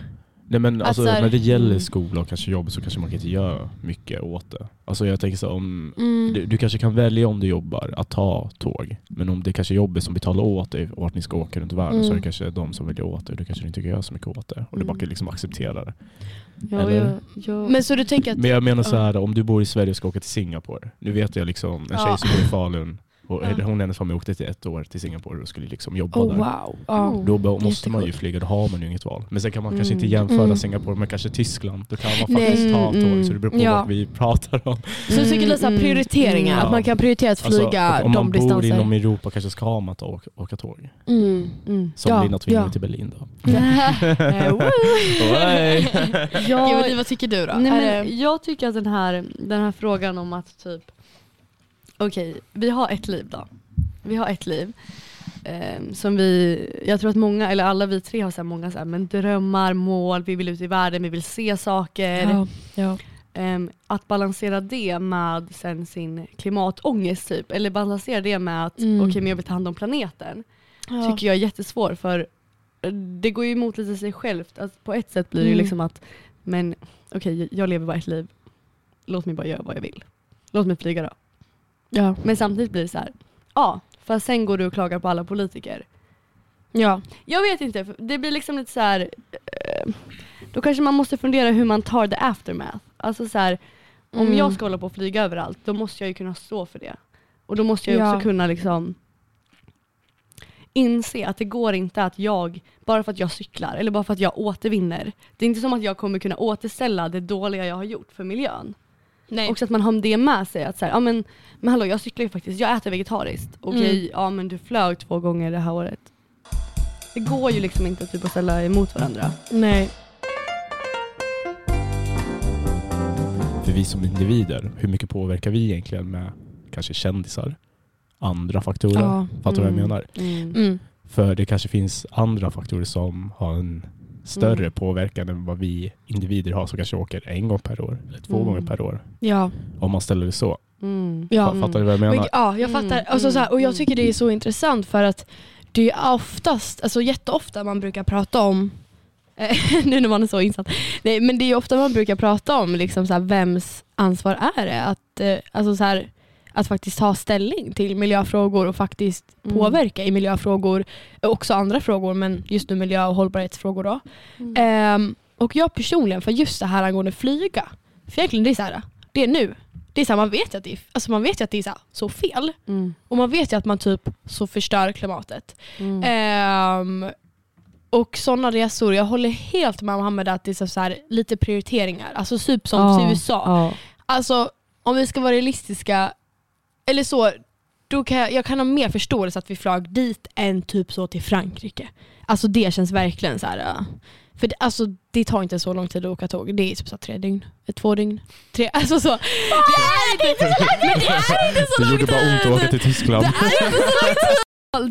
Speaker 3: Nej men alltså,
Speaker 1: Att så här-
Speaker 3: när det gäller
Speaker 2: Mm.
Speaker 3: skola och kanske jobb så kanske man kan inte göra mycket åt det. Alltså jag tänker så om
Speaker 1: Mm.
Speaker 3: du, du kanske kan välja om du jobbar att ta tåg. Men om det kanske är jobbet som betalar åt dig och att ni ska åka runt världen så är
Speaker 1: Mm.
Speaker 3: det kanske de som väljer åt dig. Du kanske inte kan göra så mycket åt det. Och du bara
Speaker 2: Mm.
Speaker 3: kan liksom acceptera det.
Speaker 2: Ja,
Speaker 3: Eller?
Speaker 2: jag,
Speaker 1: Men så du tänker att...
Speaker 3: Men jag menar så
Speaker 1: Ja.
Speaker 3: här, om du bor i Sverige och ska åka till Singapore. Nu vet jag liksom en tjej
Speaker 1: Ja.
Speaker 3: som bor i Falun. Och
Speaker 1: Ja.
Speaker 3: Hon och hennes familj åkte till ett år till Singapore och skulle liksom jobba
Speaker 1: Oh
Speaker 3: där.
Speaker 1: wow. Ja.
Speaker 2: Mm.
Speaker 3: Då måste man ju flyga, då har man ju inget val. Men sen kan man kanske
Speaker 2: Mm.
Speaker 3: inte jämföra
Speaker 1: Mm.
Speaker 3: Singapore med kanske Tyskland. Då kan man
Speaker 1: Nej.
Speaker 3: faktiskt ta tåg,
Speaker 2: Mm,
Speaker 3: så det beror på
Speaker 1: ja.
Speaker 3: vad vi pratar om.
Speaker 1: Så jag tycker
Speaker 2: Mm,
Speaker 1: prioriteringar,
Speaker 3: mm.
Speaker 1: att man kan prioritera att flyga
Speaker 3: Alltså, och om
Speaker 1: de
Speaker 3: man bor
Speaker 1: distanser.
Speaker 3: inom Europa kanske ska man ta åka, åka tåg.
Speaker 1: Mm.
Speaker 2: mm.
Speaker 3: Som
Speaker 1: Ja,
Speaker 3: Linda tvingade
Speaker 1: ja.
Speaker 3: till Berlin då.
Speaker 1: Emelie, vad tycker du då?
Speaker 2: Nej, men jag tycker att den här, den här frågan om att typ, okej, vi har ett liv då. Vi har ett liv. ehm, som vi, jag tror att många, eller alla vi tre har så många så här, men drömmar, mål, vi vill ut i världen, vi vill se saker.
Speaker 1: Ja, ja.
Speaker 2: Ehm, att balansera det med sen sin klimatångest typ, eller balansera det med att
Speaker 1: Mm.
Speaker 2: okej men jag vill ta hand om planeten.
Speaker 1: Ja.
Speaker 2: Tycker jag är jättesvår för eh, det går ju emot lite sig självt. Alltså, på ett sätt blir det
Speaker 1: Mm.
Speaker 2: liksom att, men okej jag lever bara ett liv, låt mig bara göra vad jag vill. Låt mig flyga då.
Speaker 1: Ja.
Speaker 2: Men samtidigt blir det så här, ja, för sen går du och klagar på alla politiker.
Speaker 1: Ja.
Speaker 2: Jag vet inte, det blir liksom lite så här. eh, då kanske man måste fundera hur man tar the aftermath. Alltså så här, om
Speaker 1: Mm.
Speaker 2: jag ska hålla på och flyga överallt, då måste jag ju kunna stå för det. Och då måste jag
Speaker 1: Ja.
Speaker 2: också kunna liksom inse att det går inte att jag, bara för att jag cyklar eller bara för att jag återvinner, det är inte som att jag kommer kunna återställa det dåliga jag har gjort för miljön.
Speaker 1: Nej.
Speaker 2: Också att man har det med sig att så här, ja men, men hallå jag cyklar ju faktiskt, jag äter vegetariskt. Okej,
Speaker 1: Mm.
Speaker 2: ja men du flög två gånger det här året. Det går ju liksom inte typ att ställa emot varandra.
Speaker 1: Nej.
Speaker 3: För vi som individer, hur mycket påverkar vi egentligen med kanske kändisar? Andra faktorer?
Speaker 1: Ja.
Speaker 3: Fattar du vad jag
Speaker 2: Mm.
Speaker 3: menar?
Speaker 2: Mm.
Speaker 1: Mm.
Speaker 3: För det kanske finns andra faktorer som har en större
Speaker 2: Mm.
Speaker 3: påverkan än vad vi individer har som kanske åker en gång per år eller två
Speaker 2: Mm.
Speaker 3: gånger per år.
Speaker 1: Ja.
Speaker 3: Om man ställer det så.
Speaker 2: Mm.
Speaker 1: Ja.
Speaker 3: Fa- Fattar du vad jag menar?
Speaker 1: Men, ja, jag
Speaker 2: Mm,
Speaker 1: fattar. Alltså, så här, och
Speaker 2: mm,
Speaker 1: jag tycker det är så intressant för att det är oftast, alltså jätteofta man brukar prata om eh, nu när man är så insatt. Nej, men det är ofta man brukar prata om liksom så här, vems ansvar är det att, eh, alltså så här, att faktiskt ta ställning till miljöfrågor och faktiskt
Speaker 2: Mm.
Speaker 1: påverka i miljöfrågor. Också andra frågor men just nu miljö och hållbarhetsfrågor. Då.
Speaker 2: Mm.
Speaker 1: Ehm, och jag personligen, för just det här angående flyga. För egentligen det är så här, det är nu. Det är så här, man vet ju att det är, alltså man vet att det är så, här, så fel.
Speaker 2: Mm.
Speaker 1: Och man vet ju att man typ så förstör klimatet. Ehm, och sådana resor, jag håller helt med Mohammed att det är så här, lite prioriteringar. Alltså typ som till USA.
Speaker 2: Ja.
Speaker 1: Alltså om vi ska vara realistiska, eller så, då kan jag, jag kan ha mer förståelse att vi flög dit än typ så till Frankrike. Alltså det känns verkligen så här. äh, För det, alltså, det tar inte så lång tid att åka tåg. Det är typ så tre dygn, två dygn, tre, alltså så. Det är inte så lång tid! Det är inte så
Speaker 3: Det
Speaker 1: lång
Speaker 3: gjorde bara ont att åka till Tyskland.
Speaker 1: Det är inte så lång tid!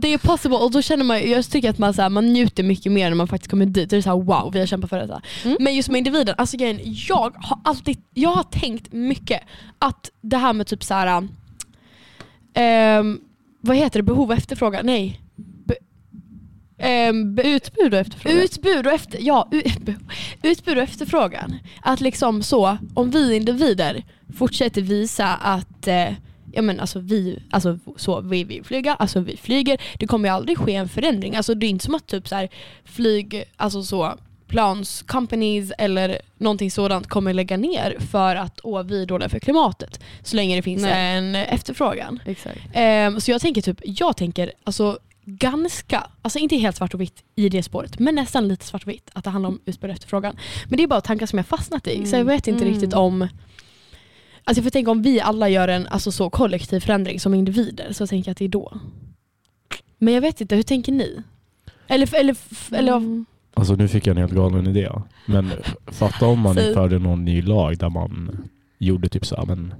Speaker 1: Det är possible och då känner man, jag tycker att man, så här, man njuter mycket mer när man faktiskt kommer dit. Det är så här, wow, vi har kämpat för detta.
Speaker 2: Mm.
Speaker 1: Men just med individen, alltså grejen, jag har alltid, jag har tänkt mycket att det här med typ så här. Ehm, vad heter det, behov och efterfrågan? Nej. Be, ehm, be,
Speaker 2: Utbud och efterfrågan.
Speaker 1: Utbud och, efter, ja, utbud och efterfrågan. Att liksom så, om vi individer fortsätter visa att eh, ja, men alltså vi, alltså så, vi vill flyga, alltså vi flyger. Det kommer ju aldrig ske en förändring. Alltså det är inte som att typ så här, flyg, alltså så plans companies eller någonting sådant kommer lägga ner för att åh, vi är dåliga för klimatet. Så länge det finns
Speaker 2: Nej.
Speaker 1: en efterfrågan. Ehm, så jag tänker typ, jag tänker alltså ganska, alltså inte helt svart och vitt i det spåret, men nästan lite svart och vitt att det handlar om utbud och efterfrågan. Men det är bara tankar som jag fastnat i, så jag vet inte
Speaker 2: Mm.
Speaker 1: riktigt om Alltså jag får tänka om vi alla gör en alltså så kollektiv förändring som individer så tänker jag att det är då. Men jag vet inte, hur tänker ni? Eller, eller, eller
Speaker 2: Mm.
Speaker 3: Alltså nu fick jag en helt galen idé. Men fatta om man införde någon ny lag där man gjorde typ så här, men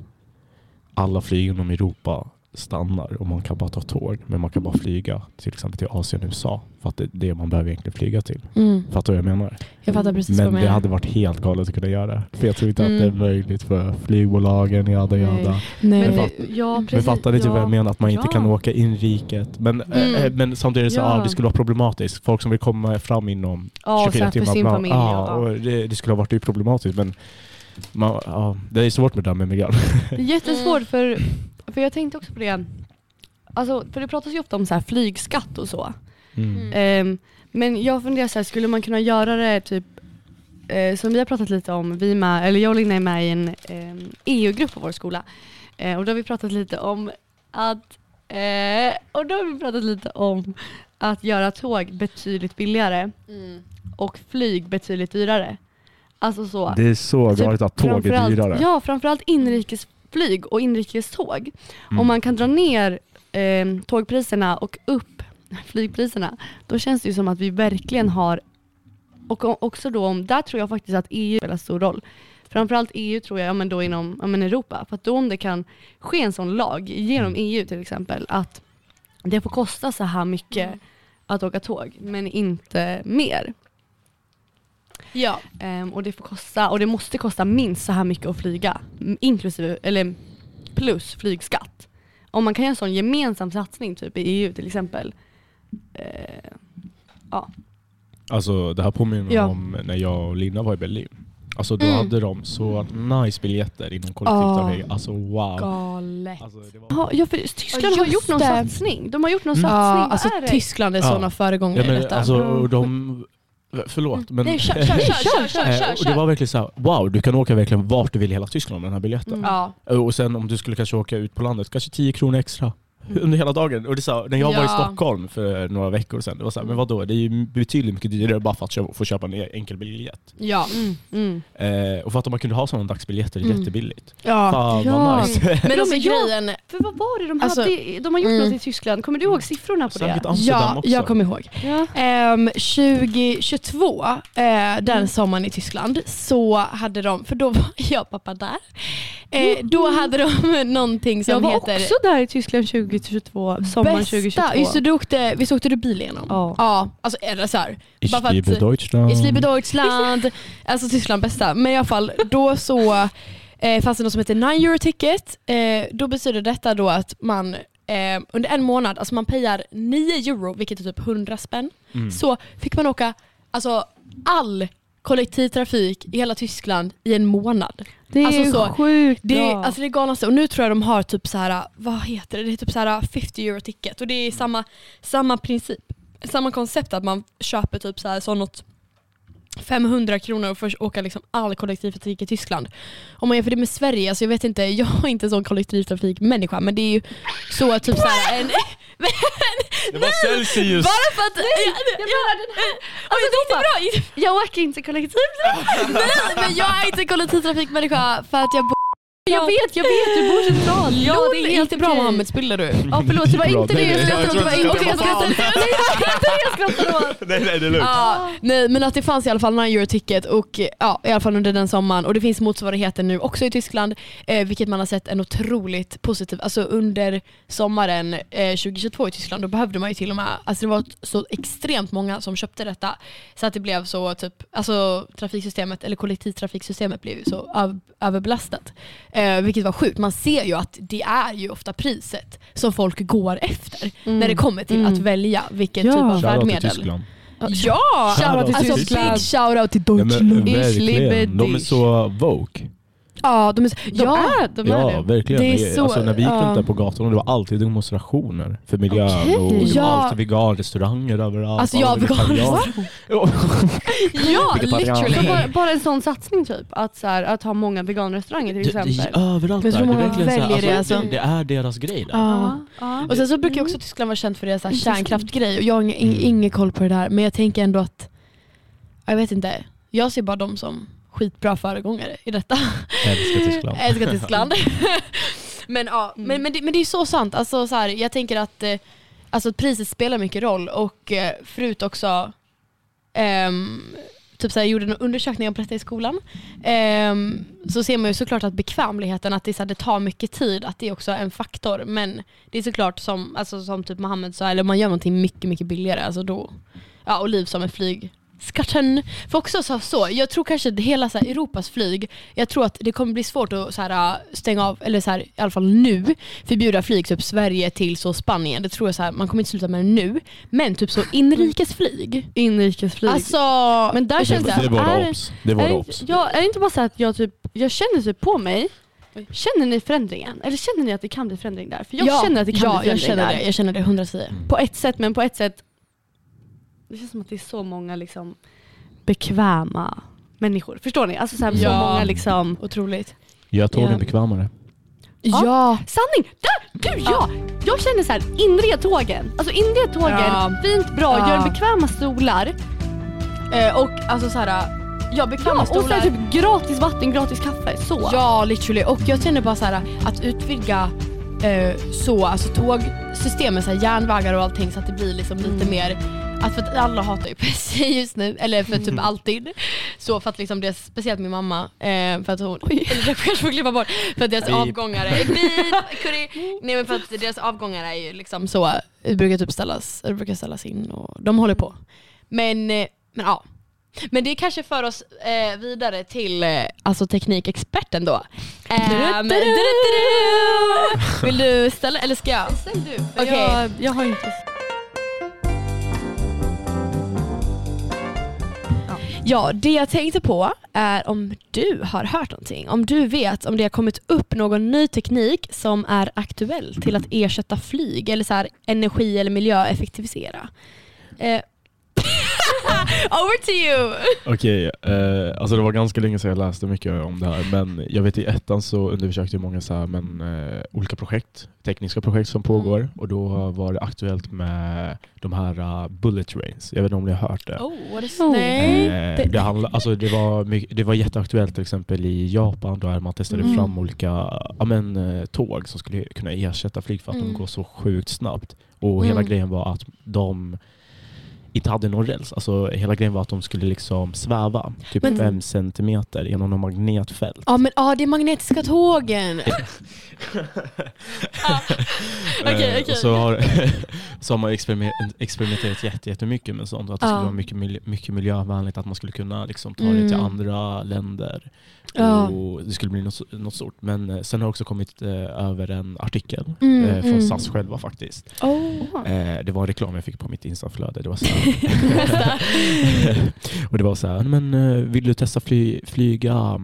Speaker 3: alla flyg inom Europa stannar och man kan bara ta tåg. Men man kan bara flyga till exempel till Asien och USA. För att det är det man behöver egentligen flyga till.
Speaker 1: Mm.
Speaker 3: Fattar du vad jag menar?
Speaker 1: Jag fattar precis vad
Speaker 3: Men
Speaker 1: du
Speaker 3: det
Speaker 1: menar.
Speaker 3: hade varit helt galet att kunna göra det. För jag tror inte att det är
Speaker 1: Mm.
Speaker 3: möjligt för flygbolagen, jada jada.
Speaker 2: Nej.
Speaker 3: Men
Speaker 2: Men,
Speaker 3: fatt-
Speaker 2: ja,
Speaker 3: Men
Speaker 2: precis.
Speaker 3: fattar ni typ vad jag
Speaker 2: Ja.
Speaker 3: menar? Att man inte
Speaker 2: Ja.
Speaker 3: kan åka inriket. Men,
Speaker 1: Mm.
Speaker 3: eh, men samtidigt det så,
Speaker 2: Ja.
Speaker 3: ah, det skulle vara problematiskt. Folk som vill komma fram inom
Speaker 2: Ja,
Speaker 3: 24
Speaker 2: så här för
Speaker 3: timmar.
Speaker 2: sin familj.
Speaker 3: Ja,
Speaker 2: Ja,
Speaker 3: och det, det skulle ha varit problematiskt. Men man, ja, det är svårt med det där med.
Speaker 2: Det är jättesvårt för, för jag tänkte också på det. Alltså, för det pratas ju ofta om så här flygskatt och så.
Speaker 3: Mm.
Speaker 2: Ehm, men jag funderar så här, skulle man kunna göra det typ eh, som vi har pratat lite om, vi med, eller jag och Lina är med i en ehm, EU-grupp på vår skola. Eh, och då har vi pratat lite om att eh, och då har vi pratat lite om att göra tåg betydligt billigare
Speaker 1: Mm.
Speaker 2: och flyg betydligt dyrare. Alltså så.
Speaker 3: Det är så
Speaker 2: Typ
Speaker 3: galet att tåg är dyrare.
Speaker 2: Ja, framförallt inrikesflyg och inrikeståg.
Speaker 3: Mm.
Speaker 2: Om man kan dra ner eh, tågpriserna och upp flygpriserna, då känns det ju som att vi verkligen har, och också då om, där tror jag faktiskt att EU spelar stor roll. Framförallt EU tror jag, ja, men då inom ja, men Europa. För att då om det kan ske en sån lag genom
Speaker 3: Mm.
Speaker 2: EU till exempel, att det får kosta så här mycket att åka tåg, men inte mer.
Speaker 1: Ja.
Speaker 2: Ehm, och det får kosta, och det måste kosta minst så här mycket att flyga. Inklusive, eller plus flygskatt. Om man kan göra en sån gemensam satsning typ i EU till exempel. Eh, ja.
Speaker 3: Alltså det här påminner mig
Speaker 1: Ja.
Speaker 3: om när jag och Lina var i Berlin. Alltså då
Speaker 1: Mm.
Speaker 3: hade de så nice biljetter inom kollektivtrafik. Alltså wow.
Speaker 1: Galet.
Speaker 3: Alltså, det var...
Speaker 2: Ja, ja, för Tyskland har gjort någon
Speaker 1: det.
Speaker 2: satsning. De har gjort någon
Speaker 3: Mm.
Speaker 2: satsning.
Speaker 1: Ja, alltså? Tyskland är
Speaker 3: Ja.
Speaker 1: sådana föregångare
Speaker 3: Ja,
Speaker 1: i
Speaker 3: men,
Speaker 1: detta.
Speaker 3: alltså, och de... Förlåt men...
Speaker 1: Nej, kör, kör, kör, kör, kör,
Speaker 3: Eh,
Speaker 1: kör,
Speaker 3: det var verkligen så här, wow, du kan åka verkligen vart du vill i hela Tyskland med den här biljetten.
Speaker 2: Mm.
Speaker 1: Ja.
Speaker 3: Och sen om du skulle kanske åka ut på landet, kanske 10 kronor extra. Under hela dagen. Och det är så här, när jag var i
Speaker 1: Ja.
Speaker 3: Stockholm för några veckor sedan, det var så här, men vadå, det är ju betydligt mycket dyrare bara för att köpa, få köpa en enkel biljett.
Speaker 1: Ja.
Speaker 2: Mm, mm.
Speaker 3: Eh, och för att man kunde ha sådana dagsbiljetter
Speaker 1: Mm.
Speaker 3: jättebilligt.
Speaker 1: ja.
Speaker 3: Fan
Speaker 2: Ja.
Speaker 3: vad nice.
Speaker 1: Men alltså grejen,
Speaker 2: För vad var det de
Speaker 1: Alltså,
Speaker 2: hade? De har gjort
Speaker 1: mm.
Speaker 2: något i Tyskland. Kommer du ihåg siffrorna på det?
Speaker 1: Ja,
Speaker 3: också.
Speaker 1: jag kommer ihåg.
Speaker 2: Ja.
Speaker 1: Ehm, 2022, eh, den sommaren i Tyskland, så hade de, för då var jag och pappa där, eh, då hade de någonting som
Speaker 2: Jag var
Speaker 1: heter
Speaker 2: också där i Tyskland 2022, sommaren
Speaker 1: bästa,
Speaker 2: 2022.
Speaker 1: just det, du åkte, visst åkte du bil igenom?
Speaker 2: Ja.
Speaker 1: Ja, alltså det så här.
Speaker 3: Ich
Speaker 1: Bara för att-
Speaker 3: liebe Deutschland.
Speaker 1: Ich liebe Deutschland, alltså Tyskland bästa. Men i alla fall, då så eh, fanns det något som heter 9 euro ticket. Eh, då betyder detta då att man eh, under en månad, alltså man payar 9 euro, vilket är typ 100 spänn.
Speaker 3: Mm.
Speaker 1: Så fick man åka alltså, all kollektivtrafik i hela Tyskland i en månad.
Speaker 2: Det är
Speaker 1: Alltså så,
Speaker 2: sjukt
Speaker 1: Det är,
Speaker 2: bra.
Speaker 1: alltså det är galnaste. Och nu tror jag de har typ så här, vad heter det? Det är typ så här 50 euro ticket. Och det är samma, samma princip. Samma koncept att man köper typ så här så något 500 kronor och får åka liksom all kollektivtrafik i Tyskland. Om man jämför det med Sverige, alltså jag vet inte, jag är inte en sån kollektivtrafikmänniska men det är ju så typ så här en...
Speaker 3: Det var Celsius!
Speaker 1: Bara för att... Nej,
Speaker 2: jag menar den här-
Speaker 1: alltså, det bra? Det-
Speaker 2: Jag åker inte kollektivt.
Speaker 1: Nej men jag är inte kollektivtrafikmänniska för att jag bor...
Speaker 2: Jag vet, jag vet, du bor centralt. Ja, det är helt
Speaker 1: bra. Mohammed? Spiller du?
Speaker 2: Ja förlåt, det var inte det jag
Speaker 3: nej,
Speaker 2: skrattade åt. Det var
Speaker 3: jag
Speaker 2: inte
Speaker 3: trodde
Speaker 2: det jag
Speaker 3: det var
Speaker 2: skrattade åt. Nej, det
Speaker 3: nej är lugnt.
Speaker 1: Ja, nej, men att det fanns i alla fall 9 euro ticket och ja, i alla fall under den sommaren och det finns motsvarigheter nu också i Tyskland eh, vilket man har sett en otroligt positiv, alltså under sommaren eh, 2022 i Tyskland då behövde man ju till och med, alltså det var så extremt många som köpte detta så att det blev så typ, alltså trafiksystemet eller kollektivtrafiksystemet blev så av, överbelastat. Eh, vilket var sjukt, man ser ju att det är ju ofta priset som folk går efter när det kommer till
Speaker 2: Mm.
Speaker 1: att välja vilket
Speaker 2: Ja.
Speaker 1: typ av färdmedel. Ja!
Speaker 3: Shoutout till
Speaker 1: alltså
Speaker 3: Tyskland.
Speaker 1: big shoutout till
Speaker 3: Ja, men,
Speaker 1: Deutschland.
Speaker 2: Ich liebe
Speaker 3: verkligen. De är så woke.
Speaker 1: Ja, de är,
Speaker 2: De
Speaker 1: ja,
Speaker 2: är, de
Speaker 3: ja,
Speaker 2: är det.
Speaker 3: verkligen.
Speaker 1: Det är
Speaker 3: Det
Speaker 1: så-
Speaker 3: alltså, när vi gick
Speaker 1: ja.
Speaker 3: runt där på och det var alltid demonstrationer för miljön
Speaker 2: Okej.
Speaker 3: och det var
Speaker 1: Ja.
Speaker 3: alltid veganrestauranger överallt.
Speaker 1: Alltså, ja,
Speaker 3: alla vegetarianer. Ja.
Speaker 1: ja literally.
Speaker 2: bara, bara en sån satsning typ, att, så här, att ha många veganrestauranger till
Speaker 3: Det, det
Speaker 2: exempel.
Speaker 3: är överallt där.
Speaker 1: så
Speaker 3: Det är
Speaker 1: många
Speaker 3: verkligen så här,
Speaker 1: väljer det,
Speaker 3: alltså,
Speaker 1: alltså.
Speaker 3: det är deras grej där.
Speaker 1: Ja.
Speaker 2: ja.
Speaker 1: Och sen så brukar också Tyskland vara känt för deras så här
Speaker 2: Intressant.
Speaker 1: kärnkraftgrej och jag har ingen, ing-
Speaker 3: Mm.
Speaker 1: ingen koll på det där men jag tänker ändå att, jag vet inte, jag ser bara dem som skitbra föregångare i detta.
Speaker 3: Älskar Tyskland.
Speaker 1: Jag älskar Tyskland. men, ja, men, men, det, men det är så sant. Alltså, så här, jag tänker att eh, alltså, att priset spelar mycket roll och eh, förut också ehm, typ så här, gjorde en undersökning om detta i skolan, ehm, så ser man ju såklart att bekvämligheten, att det, så här, det tar mycket tid, att det är också en faktor. Men det är såklart som, alltså, som typ Mohammed sa, eller man gör någonting mycket, mycket billigare, alltså då, ja, och liv som en flyg skatten. För också så, så, jag tror kanske att hela så här, Europas flyg, jag tror att det kommer bli svårt att så här, stänga av, eller så här, i alla fall nu, förbjuda flyg typ Sverige till så Spanien. Det tror jag så här, man kommer inte sluta med det nu. Men typ så inrikesflyg.
Speaker 2: Inrikesflyg.
Speaker 1: Alltså,
Speaker 2: men där känns
Speaker 3: Det
Speaker 2: det,
Speaker 3: var
Speaker 2: är,
Speaker 3: det obs. Det var
Speaker 2: är,
Speaker 3: obs.
Speaker 2: jag, är det inte bara så att jag typ, jag känner typ på mig, känner ni förändringen? Eller känner ni att det kan bli förändring där? För jag
Speaker 1: ja,
Speaker 2: känner att det kan
Speaker 1: ja,
Speaker 2: bli
Speaker 1: jag
Speaker 2: förändring
Speaker 1: känner
Speaker 2: där.
Speaker 1: det. Jag känner det 110.
Speaker 2: På ett sätt, men på ett sätt, det känns som att det är så många liksom bekväma människor. Förstår ni? Alltså så, här, så
Speaker 1: Ja.
Speaker 2: många liksom
Speaker 1: Otroligt.
Speaker 3: Jag tågen
Speaker 2: Ja.
Speaker 3: bekvämare.
Speaker 2: Ja.
Speaker 1: Ja.
Speaker 2: Sanning! Där! Gud ja! Jag känner så här, inre tågen. Alltså inre tågen,
Speaker 1: Ja.
Speaker 2: fint, bra,
Speaker 1: Ja.
Speaker 2: gör bekväma stolar.
Speaker 1: Eh, och alltså så här, ja bekväma
Speaker 2: Ja, och
Speaker 1: stolar.
Speaker 2: sen typ gratis vatten, gratis kaffe. Så.
Speaker 1: Ja, literally. Och jag känner bara så här att utvidga eh, så, alltså tågsystemet, så här, järnvägar och allting så att det blir liksom lite
Speaker 2: Mm.
Speaker 1: mer att för att alla hatar ju SJ just nu, eller för typ alltid. Så för att liksom det är speciellt min mamma, eh, för att hon, eller det kanske får klippa bort, för att deras
Speaker 3: Beep.
Speaker 1: avgångar beep, curry. nej men för att deras avgångar är ju liksom så, det brukar typ ställas, det brukar ställas in och de håller på. Men, eh, men ja. Men det kanske för oss eh, vidare till eh, alltså teknikexperten då. Ehm, Vill du ställa, eller ska jag?
Speaker 2: Ställ du. För jag, jag har inte...
Speaker 1: Ja, det jag tänkte på är om du har hört någonting. Om du vet om det har kommit upp någon ny teknik som är aktuell till att ersätta flyg eller så här energi eller miljöeffektivisera. Eh, Over to you!
Speaker 3: Okej, eh, alltså det var ganska länge sedan jag läste mycket om det här men jag vet i ettan så undersökte jag många så här, men, eh, olika projekt, tekniska projekt som pågår och då var det aktuellt med de här uh, bullet trains. Jag vet inte om ni har hört det?
Speaker 1: Oh, what is...
Speaker 2: Oh.
Speaker 1: Nej.
Speaker 3: Eh,
Speaker 1: det-
Speaker 3: handla, alltså det, var mycket, det var jätteaktuellt till exempel i Japan där man testade
Speaker 1: Mm.
Speaker 3: fram olika ja, men, eh, tåg som skulle kunna ersätta flyg för att
Speaker 1: Mm.
Speaker 3: de går så sjukt snabbt. Och hela
Speaker 1: Mm.
Speaker 3: grejen var att de inte hade någon räls. Alltså, hela grejen var att de skulle liksom sväva typ
Speaker 1: Men-
Speaker 3: fem centimeter genom något magnetfält.
Speaker 1: Ja men ah, det är magnetiska tågen. Ah. Okej.
Speaker 3: och Så har, så har man experiment, experimenterat jätte- jättemycket med sånt. Att det skulle vara mycket, mycket miljövänligt, att man skulle kunna liksom ta det till
Speaker 1: Mm.
Speaker 3: andra länder.
Speaker 1: Ja.
Speaker 3: Och det skulle bli något, något stort. Men eh, sen har jag också kommit eh, över en artikel
Speaker 1: Mm,
Speaker 3: eh, från
Speaker 1: mm.
Speaker 3: SAS själva faktiskt.
Speaker 1: Oh.
Speaker 3: Eh, det var en reklam jag fick på mitt instaflöde. Det var så. och det var så här, men eh, vill du testa fly, flyga,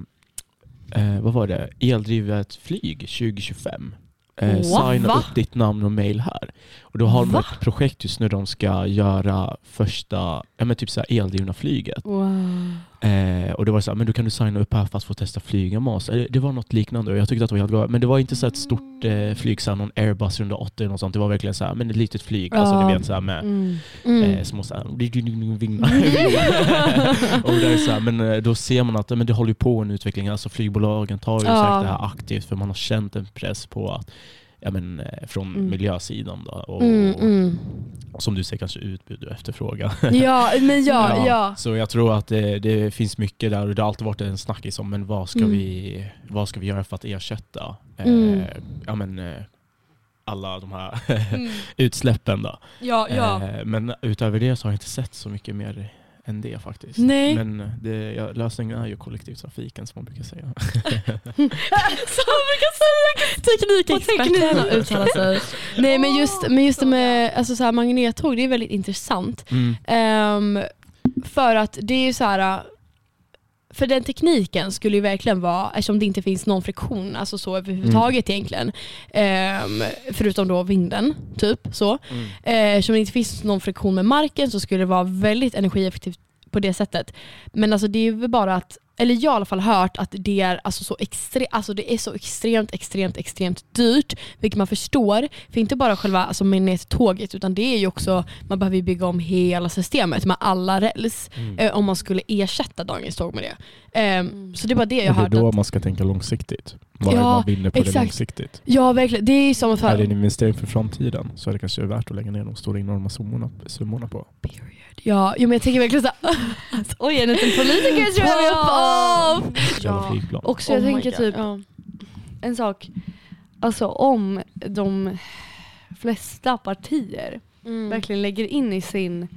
Speaker 3: eh, vad var det, eldrivet flyg 2025? Eh, signa upp ditt namn och mail här. Och då har de
Speaker 1: Va?
Speaker 3: ett projekt just nu där de ska göra första ja, men typ så här eldrivna flyget.
Speaker 2: Wow.
Speaker 3: Eh, och det var så här, men då kan du signa upp här för att få testa flyga med oss. Det var något liknande och jag tyckte att det var helt galet. Men det var inte så ett stort eh, flyg, så här, någon Airbus 180 eller något sånt. Det var verkligen så här, men ett litet flyg. Alltså
Speaker 1: Ja.
Speaker 3: du vet så här med
Speaker 2: Mm.
Speaker 1: Mm.
Speaker 3: eh, små så här, vingar. och det är så här, men då ser man att men det håller på en utveckling. Alltså flygbolagen tar ju
Speaker 1: Ja.
Speaker 3: säkert det här aktivt för man har känt en press på att Ja, men, eh, från
Speaker 2: Mm.
Speaker 3: miljösidan då, och,
Speaker 1: Mm, mm.
Speaker 3: och som du säger kanske utbud och efterfrågan.
Speaker 1: Ja, men ja, ja.
Speaker 3: Så jag tror att det, det finns mycket där och det har alltid varit en snackis om men vad ska,
Speaker 1: Mm.
Speaker 3: vi, vad ska vi göra för att ersätta
Speaker 1: Mm.
Speaker 3: eh, ja, men, eh, alla de här
Speaker 1: Mm.
Speaker 3: utsläppen. Då.
Speaker 1: Ja, ja.
Speaker 3: Eh, men utöver det så har jag inte sett så mycket mer än det faktiskt.
Speaker 1: Nej.
Speaker 3: Men det, ja, lösningen är ju kollektivtrafiken som man brukar säga.
Speaker 1: Som man brukar säga. Teknikexperterna uttalar sig. Nej men just, men just det med alltså, så här, magnettåg, det är väldigt intressant.
Speaker 3: Mm.
Speaker 1: Ehm, för att det är ju så här. För den tekniken skulle ju verkligen vara, eftersom det inte finns någon friktion alltså så överhuvudtaget egentligen, ehm, förutom då vinden, typ så.
Speaker 3: Mm.
Speaker 1: Eh, eftersom det inte finns någon friktion med marken så skulle det vara väldigt energieffektivt på det sättet. Men alltså det är väl bara att, eller jag har i alla fall hört att det är, alltså så, extre, alltså det är så extremt, extremt, extremt dyrt. Vilket man förstår. För inte bara själva alltså magnettåget utan det är ju också, man behöver bygga om hela systemet med alla räls.
Speaker 3: Mm.
Speaker 1: Eh, om man skulle ersätta dagens tåg med det. Eh, Så det är bara det jag
Speaker 3: Och det
Speaker 1: har
Speaker 3: är då
Speaker 1: hört.
Speaker 3: man ska tänka långsiktigt. Vad är
Speaker 1: Ja,
Speaker 3: man vinner på
Speaker 1: exakt.
Speaker 3: det långsiktigt?
Speaker 1: Ja verkligen, det är ju som
Speaker 3: Är det en investering för framtiden så är det kanske värt att lägga ner de stora enorma summorna, summorna på.
Speaker 1: Ja, jo, men jag tänker verkligen såhär...
Speaker 2: Oj, en liten politiker tror jag av.
Speaker 3: Jävla
Speaker 1: Ja.
Speaker 2: Också jag
Speaker 1: Oh
Speaker 2: tänker typ,
Speaker 1: Ja.
Speaker 2: en sak. Alltså om de flesta partier
Speaker 1: Mm.
Speaker 2: verkligen lägger in i sin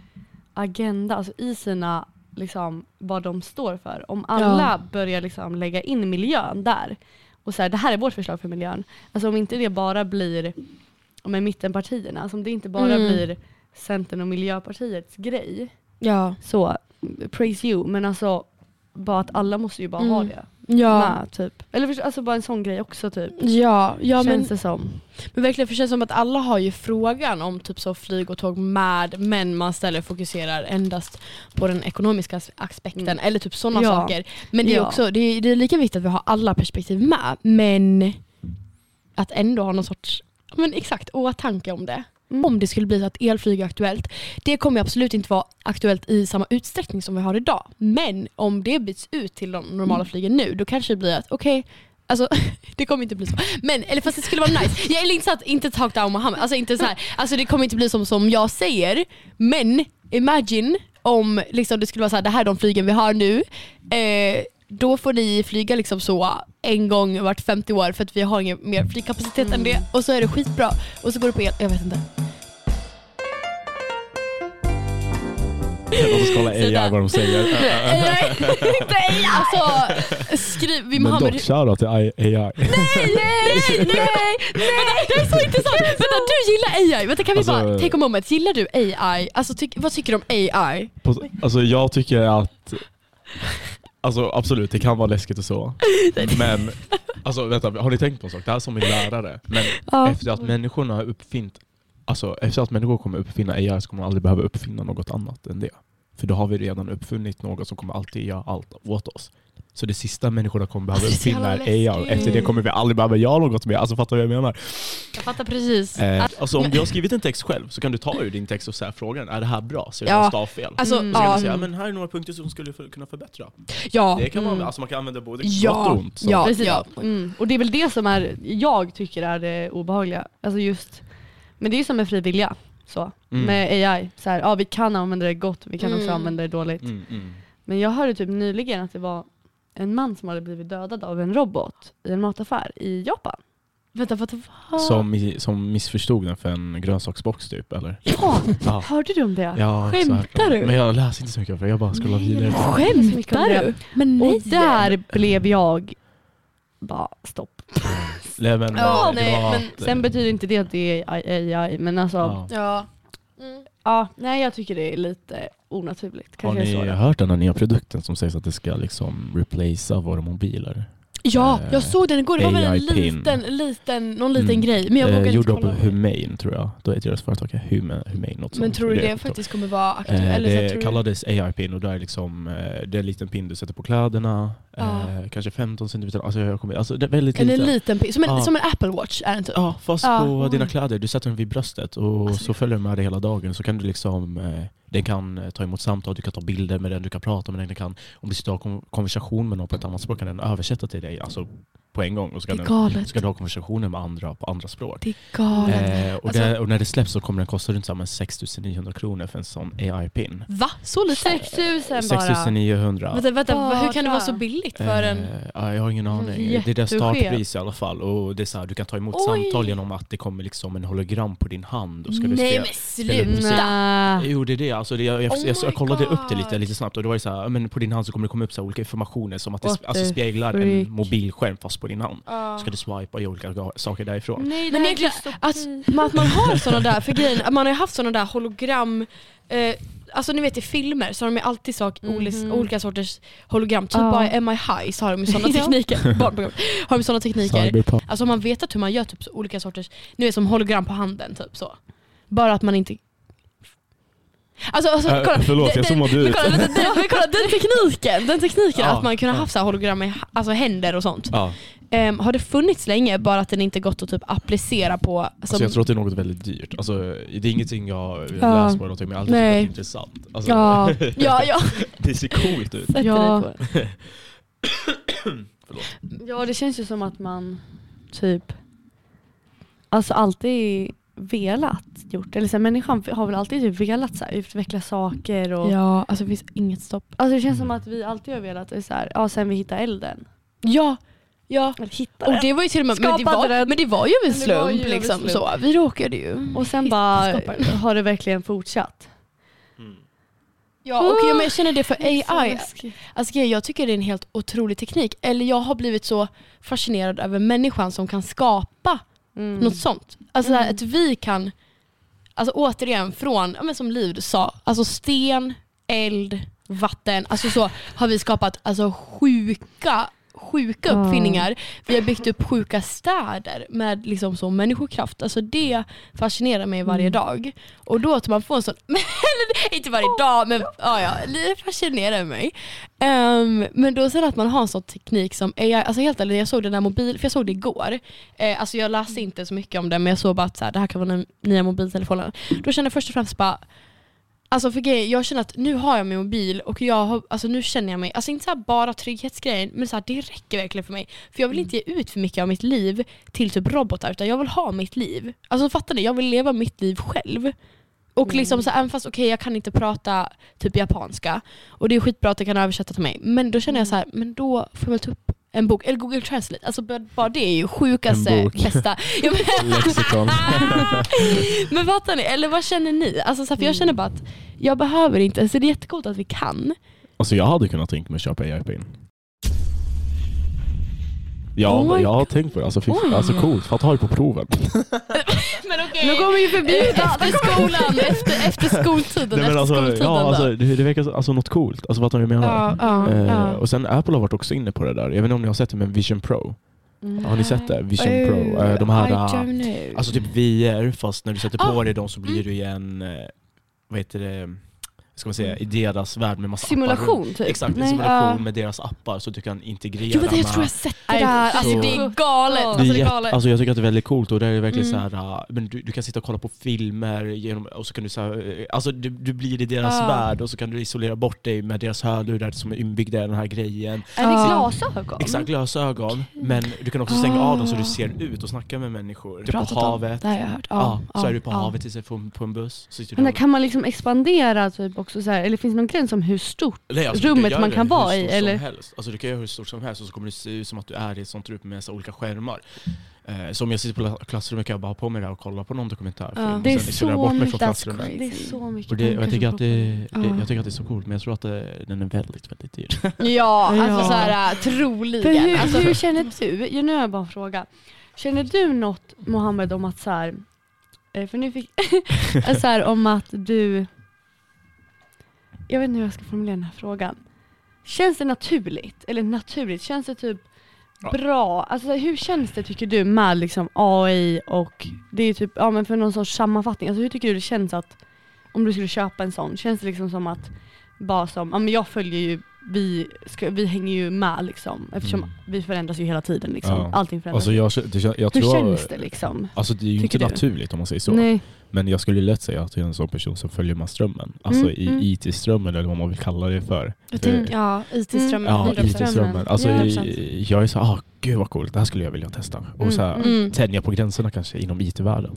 Speaker 2: agenda, alltså i sina, liksom, vad de står för. Om alla börjar liksom lägga in miljön där och så här, det här är vårt förslag för miljön. Alltså om inte det bara blir med mittenpartierna, alltså om det inte bara
Speaker 1: Mm.
Speaker 2: blir Centern och Miljöpartiets grej,
Speaker 1: Ja.
Speaker 2: så praise you. Men alltså bara att alla måste ju bara ha
Speaker 1: Mm.
Speaker 2: det.
Speaker 1: Ja.
Speaker 2: Med, typ. Eller först- alltså bara en sån grej också typ.
Speaker 1: Ja, ja men,
Speaker 2: Känns det som.
Speaker 1: men verkligen för det känns som att alla har ju frågan om typ så flyg och tåg med men man ställer fokuserar endast på den ekonomiska as- aspekten
Speaker 2: Mm.
Speaker 1: eller typ sådana
Speaker 2: Ja.
Speaker 1: saker. Men det är
Speaker 2: Ja.
Speaker 1: också det är, det är lika viktigt att vi har alla perspektiv med men att ändå ha någon sorts men exakt åtanke om det.
Speaker 2: Mm.
Speaker 1: Om det skulle bli så att elflyg är aktuellt. Det kommer absolut inte vara aktuellt i samma utsträckning som vi har idag. Men om det byts ut till de normala flygen nu, då kanske det blir att okej, Alltså det kommer inte bli så. Men, eller fast det skulle vara nice. Jag är inte så att, inte talk down Mohammed. Alltså inte så här. Alltså det kommer inte bli som, som jag säger. Men imagine om liksom, det skulle vara så här, det här är de flygen vi har nu. Eh, då får ni flyga liksom så en gång vart 50 år för att vi har ingen mer flygkapacitet än det. Och så är det skitbra. Och så går det på el. Jag vet inte.
Speaker 3: Låt oss kolla AI vad de säger.
Speaker 1: Nej, inte AI. Alltså skriv, vi
Speaker 3: Men dock, shoutout till AI.
Speaker 1: Nej, nej, nej, nej, det är så intressant. Vänta, du gillar AI. Vänta, kan vi
Speaker 3: Alltså-
Speaker 1: bara take a moment. Gillar du AI? Alltså, vad tycker du om AI?
Speaker 3: På- Alltså jag tycker att Alltså absolut, det kan vara läskigt och så. Men alltså vänta, har ni tänkt på en sak? Det här är som en lärare. Men
Speaker 1: Ja.
Speaker 3: efter att människorna har uppfint Alltså efter att människor kommer uppfinna AI så kommer de aldrig behöva uppfinna något annat än det. För då har vi redan uppfunnit något som kommer alltid göra allt åt oss. Så det sista människorna kommer behöva
Speaker 1: Alltså, det är så
Speaker 3: uppfinna är
Speaker 1: jävla
Speaker 3: AI. Efter det kommer vi aldrig behöva göra något mer. Alltså fattar du vad jag menar?
Speaker 1: Jag fattar precis.
Speaker 3: Eh, alltså om du har skrivit en text själv så kan du ta ur din text och säga frågan, är det här bra? Ser du
Speaker 1: Ja.
Speaker 3: några stavfel?
Speaker 1: Alltså,
Speaker 2: Mm.
Speaker 3: Så kan
Speaker 1: ja,
Speaker 3: du säga, men här är några punkter som skulle kunna förbättra.
Speaker 1: ja.
Speaker 3: Det kan man,
Speaker 2: Mm.
Speaker 3: alltså man kan använda både
Speaker 1: Ja.
Speaker 3: gott och ont. Så.
Speaker 1: Ja.
Speaker 2: Precis. Mm. Och det är väl det som är, jag tycker är det obehagliga. Alltså just, men det är ju som med fri vilja. Så.
Speaker 3: Mm.
Speaker 2: Med AI. Så här, ja, vi kan använda det gott, vi kan också
Speaker 1: Mm.
Speaker 2: använda det dåligt.
Speaker 3: Mm, mm.
Speaker 2: Men jag hörde typ nyligen att det var en man som hade blivit dödad av en robot i en mataffär i Japan.
Speaker 1: Vänta, vad?
Speaker 3: Som, som missförstod den för en grönsaksbox typ eller?
Speaker 2: Ja,
Speaker 3: Ja.
Speaker 2: hörde du om det?
Speaker 3: Ja,
Speaker 1: Skämtar
Speaker 3: exakt.
Speaker 1: du?
Speaker 3: Men jag läser inte så mycket för jag bara scrollar vidare.
Speaker 1: Skämtar du? Men nej.
Speaker 2: Och där blev jag bara stopp.
Speaker 3: Nej, men,
Speaker 1: Ja,
Speaker 3: det
Speaker 1: nej, men
Speaker 3: att,
Speaker 2: Sen betyder inte det att det är AI, men alltså ja.
Speaker 3: ja.
Speaker 1: Ja.
Speaker 2: nej jag tycker det är lite onaturligt.
Speaker 3: Har
Speaker 2: Kanske så
Speaker 3: ni hört den här nya produkten som sägs att det ska liksom replacea våra mobiler?
Speaker 1: Ja,
Speaker 3: Eh,
Speaker 1: jag såg den igår. Det var väl en liten, liten, någon liten
Speaker 3: Mm.
Speaker 1: grej. Men jag
Speaker 3: Eh,
Speaker 1: vågar inte
Speaker 3: gjord av
Speaker 1: kolla.
Speaker 3: Humane tror jag. Då heter deras företag Humane. Humane något
Speaker 1: Men tror du det
Speaker 3: är-
Speaker 1: faktiskt kommer vara aktuellt?
Speaker 3: Eh,
Speaker 1: Eller så
Speaker 3: det
Speaker 1: tror du-
Speaker 3: kallades AI-pin och det är liksom eh, det är en liten pin du sätter på kläderna.
Speaker 1: Ja.
Speaker 3: Eh, kanske 15 cm. Alltså, jag kommer, alltså det är väldigt
Speaker 1: En
Speaker 3: liten.
Speaker 1: liten pin, som en,
Speaker 3: Ja.
Speaker 1: som en Apple Watch är den typ.
Speaker 3: Ja, fast
Speaker 1: Ja.
Speaker 3: på dina kläder. Du sätter den vid bröstet och
Speaker 1: Alltså,
Speaker 3: så följer den med dig hela dagen. Så kan du liksom, eh, den kan eh, ta emot samtal, du kan ta bilder med den, du kan prata med den, den kan, om du sitter och har konversation med någon på ett annat språk kan den översätta till dig. Alltså, på en gång. Och
Speaker 1: är
Speaker 3: den, ska du ha konversationer med andra på andra språk.
Speaker 1: Det är galet.
Speaker 3: Eh, och,
Speaker 1: Alltså-
Speaker 3: det, och när det släpps så kommer den kosta runt så här med 6900 kronor för en sån AI-pin.
Speaker 1: Va? Så lite?
Speaker 2: 6000 bara.
Speaker 3: 6900.
Speaker 1: Vänta, vänta,
Speaker 2: Bara.
Speaker 1: hur kan det vara så billigt för en...
Speaker 3: Eh, ja, jag har ingen aning. Det är deras startpris i alla fall. Och det är så här, du kan ta emot
Speaker 1: Oj.
Speaker 3: samtal genom att det kommer liksom en hologram på din hand. Och ska du
Speaker 1: Nej
Speaker 3: spela-
Speaker 1: men sluta!
Speaker 3: Jo det är det, alltså det jag, jag,
Speaker 1: Oh
Speaker 3: jag, jag kollade
Speaker 1: God.
Speaker 3: upp det lite, lite snabbt och det var ju så här, men på din hand så kommer det komma upp så här olika informationer som att det alltså speglar
Speaker 2: freak.
Speaker 3: en mobilskärm fast på din hand.
Speaker 1: Ja.
Speaker 3: Ska du swipa i olika saker därifrån.
Speaker 2: Nej,
Speaker 1: Men
Speaker 2: det
Speaker 1: egentligen,
Speaker 2: är så
Speaker 1: att, men att man har sådana där, för grejen, att man har ju haft sådana där hologram, eh, alltså ni vet i filmer så har de ju alltid sak, olis-
Speaker 2: Mhm.
Speaker 1: olika sorters hologram, typ bara i MI High så har de ju sådana tekniker. Har de sådana tekniker. Alltså har man vetat hur man gör typ så olika sorters, ni vet som hologram på handen typ så. Bara att man inte Alltså, alltså
Speaker 3: Äh,
Speaker 1: kolla,
Speaker 3: förlåt, jag zoomade
Speaker 1: men
Speaker 3: ut.
Speaker 1: kolla, den, den, men kolla den tekniken, den tekniken
Speaker 3: Ja,
Speaker 1: att man kunde
Speaker 3: ja.
Speaker 1: haft så här hologram i ha- alltså händer och sånt.
Speaker 3: Ja,
Speaker 1: Ehm, har det funnits länge, bara att den inte gått att typ applicera på... Alltså,
Speaker 3: alltså jag tror att det är något väldigt dyrt. Alltså, det är ingenting jag läst på eller någonting, men jag har alltid tyckt
Speaker 1: Nej.
Speaker 3: att det är intressant. Alltså,
Speaker 1: ja, ja, ja.
Speaker 3: det ser coolt ut.
Speaker 2: Ja. Ja det känns ju som att man typ alltså alltid velat gjort, eller så här, människan har väl alltid typ velat så här, utveckla saker och
Speaker 1: Ja, alltså det finns inget stopp.
Speaker 2: Alltså det känns som att vi alltid har velat det så här, ja sen vi hittade elden.
Speaker 1: Ja, ja.
Speaker 2: Eller hittade
Speaker 1: Och det var ju till och med, men det,
Speaker 2: Skapade
Speaker 1: var,
Speaker 2: den.
Speaker 1: men det var ju en
Speaker 2: Men det var ju
Speaker 1: slump
Speaker 2: en
Speaker 1: liksom.
Speaker 2: slump.
Speaker 1: Så. Vi råkade ju.
Speaker 2: Och sen bara
Speaker 1: den.
Speaker 2: har det verkligen fortsatt.
Speaker 1: Ja, och jag, men jag känner det för AI. Alltså, grejen, jag tycker det är en helt otrolig teknik. Eller jag har blivit så fascinerad över människan som kan skapa
Speaker 2: Mm.
Speaker 1: något sånt. Alltså
Speaker 2: Mm.
Speaker 1: att vi kan, alltså återigen från, ja, men som Liv sa, alltså sten, eld, vatten, alltså så har vi skapat alltså sjuka sjuka uppfinningar. Vi har byggt upp sjuka städer med liksom så människokraft. Alltså det fascinerar mig varje
Speaker 2: Mm.
Speaker 1: dag. Och då att man får en sån, inte varje dag men ja, ja, det fascinerar mig. Ehm, men då sen att man har en sån teknik som AI, alltså helt ärligt jag såg den där mobil, för jag såg det igår. Eh, alltså jag läste inte så mycket om det men jag såg bara att så här, det här kan vara den nya mobiltelefonen. Då kände jag först och främst bara Alltså för grejen, jag känner att nu har jag min mobil och jag har, alltså nu känner jag mig, alltså inte så här bara trygghetsgrejen, men så här, det räcker verkligen för mig. För jag vill inte ge ut för mycket av mitt liv till typ robotar, utan jag vill ha mitt liv. Alltså fattar ni? Jag vill leva mitt liv själv. Och
Speaker 2: Mm.
Speaker 1: liksom så här, även fast okej jag kan inte prata typ japanska, och det är skitbra att jag kan översätta till mig, men då känner jag så här, men då får jag väl ta upp en bok, eller Google Translate, alltså bara det är ju sjukaste, bästa. Ja, men- fattar ni? Eller vad känner ni? Alltså, så här, för jag känner bara att jag behöver inte, så det är jättegott att vi kan.
Speaker 3: Alltså jag hade kunnat tänka mig att köpa AI-pin. Ja,
Speaker 1: Oh my
Speaker 3: jag har tänkt på det. Alltså, fy,
Speaker 1: Oj.
Speaker 3: alltså coolt, för att ha det på proven.
Speaker 1: Men okej.
Speaker 2: Nu kommer vi förbjuda.
Speaker 1: efter skolan, efter, efter skoltiden,
Speaker 3: Nej, men
Speaker 1: efter
Speaker 3: alltså,
Speaker 1: skoltiden
Speaker 3: ja,
Speaker 1: då.
Speaker 3: alltså, det, det verkar så- alltså, något coolt. Alltså fattar du vad jag menar?
Speaker 1: Ja, ja,
Speaker 3: Eh,
Speaker 1: ja.
Speaker 3: och sen Apple har varit också inne på det där. Jag vet inte om ni har sett det med Vision Pro. Har ni sett det? Vision Pro. Eh, de
Speaker 1: I
Speaker 3: här,
Speaker 1: don't know.
Speaker 3: alltså typ VR fast när du sätter på
Speaker 1: Ah.
Speaker 3: dig dem så blir
Speaker 1: Mm.
Speaker 3: du igen, eh, vad heter det, ska man säga, i deras värld med massa appar.
Speaker 2: Simulation typ.
Speaker 3: Exakt, en
Speaker 2: Nej,
Speaker 3: simulation
Speaker 1: ja.
Speaker 3: med deras appar så du kan integrera
Speaker 1: Jo, men det, jag tror jag har sett det
Speaker 2: Nej,
Speaker 1: där. Alltså,
Speaker 3: så-
Speaker 1: det är galet.
Speaker 2: Det är
Speaker 1: Alltså,
Speaker 3: det är
Speaker 1: det är
Speaker 3: jätte,
Speaker 1: galet.
Speaker 3: alltså jag tycker att det är väldigt coolt och det är verkligen
Speaker 1: Mm.
Speaker 3: så här, äh, men du, du kan sitta och kolla på filmer genom, och så kan du så här, äh, alltså du, du blir i deras
Speaker 1: Ja.
Speaker 3: värld och så kan du isolera bort dig med deras hörlurar som är inbyggda i den här grejen.
Speaker 2: Är det glasögon?
Speaker 3: Exakt, glasögon, men du kan också stänga av dem så du
Speaker 1: Ah.
Speaker 3: ser ut och snacka med människor. Typ på
Speaker 1: Pratat om.
Speaker 3: havet.
Speaker 1: Det har jag hört.
Speaker 3: Ja, så
Speaker 1: ja,
Speaker 3: är du på
Speaker 1: ja.
Speaker 3: havet istället för på en buss. Du
Speaker 2: Men där kan man liksom expandera typ också så här, eller finns det någon gräns om hur stort?
Speaker 3: Nej, alltså,
Speaker 2: rummet man kan vara i, eller?
Speaker 3: Helst. Alltså, du kan göra hur stort som helst och så kommer det se ut som att du är i ett sånt rum med så olika skärmar. Eh, så om jag sitter på la- klassrummet kan jag bara ha på mig det här och kolla på någon dokumentär.
Speaker 1: Ja.
Speaker 3: och
Speaker 2: Det är så mycket. Det är så mycket
Speaker 3: Och, det, och
Speaker 2: tankar
Speaker 3: jag, tycker att det, det, jag tycker att det är så coolt, men jag tror att det, den är väldigt, väldigt dyr.
Speaker 1: Ja, alltså
Speaker 2: Ja.
Speaker 1: såhär
Speaker 2: För
Speaker 1: troligen.
Speaker 2: hur,
Speaker 1: Alltså,
Speaker 2: hur känner du, ja, nu har jag bara en fråga. Känner du något Mohammed om att så här, eh, för nu fick, eh, så här, om att du, jag vet inte hur jag ska formulera den här frågan. Känns det naturligt? Eller naturligt, känns det typ
Speaker 3: Ja.
Speaker 2: bra? Alltså hur känns det tycker du med liksom AI och det är typ, ja men för någon sorts sammanfattning, alltså hur tycker du det känns att om du skulle köpa en sån, känns det liksom som att bara som, ja men jag följer ju, vi, ska, vi hänger ju med liksom eftersom
Speaker 3: Mm.
Speaker 2: vi förändras ju hela tiden liksom,
Speaker 3: Ja.
Speaker 2: allting förändras.
Speaker 3: Alltså jag, det, kän- jag
Speaker 2: hur
Speaker 3: tror,
Speaker 2: känns det liksom?
Speaker 3: Alltså det är ju
Speaker 2: Tycker
Speaker 3: inte
Speaker 2: du?
Speaker 3: naturligt om man säger så.
Speaker 2: Nej.
Speaker 3: Men jag skulle lätt säga att jag är en sån person som följer med strömmen. Alltså
Speaker 2: Mm,
Speaker 3: i
Speaker 2: mm.
Speaker 3: IT-strömmen eller vad man vill kalla det för.
Speaker 1: jag
Speaker 3: För-
Speaker 1: tänker, ja, IT-strömmen.
Speaker 3: Ja,
Speaker 1: 100%.
Speaker 3: IT-strömmen. Alltså,
Speaker 2: Ja,
Speaker 3: jag är så ah gud vad coolt, det här skulle jag vilja testa. Och
Speaker 2: Mm,
Speaker 3: så här,
Speaker 1: mm.
Speaker 3: tänja på gränserna kanske inom IT-världen.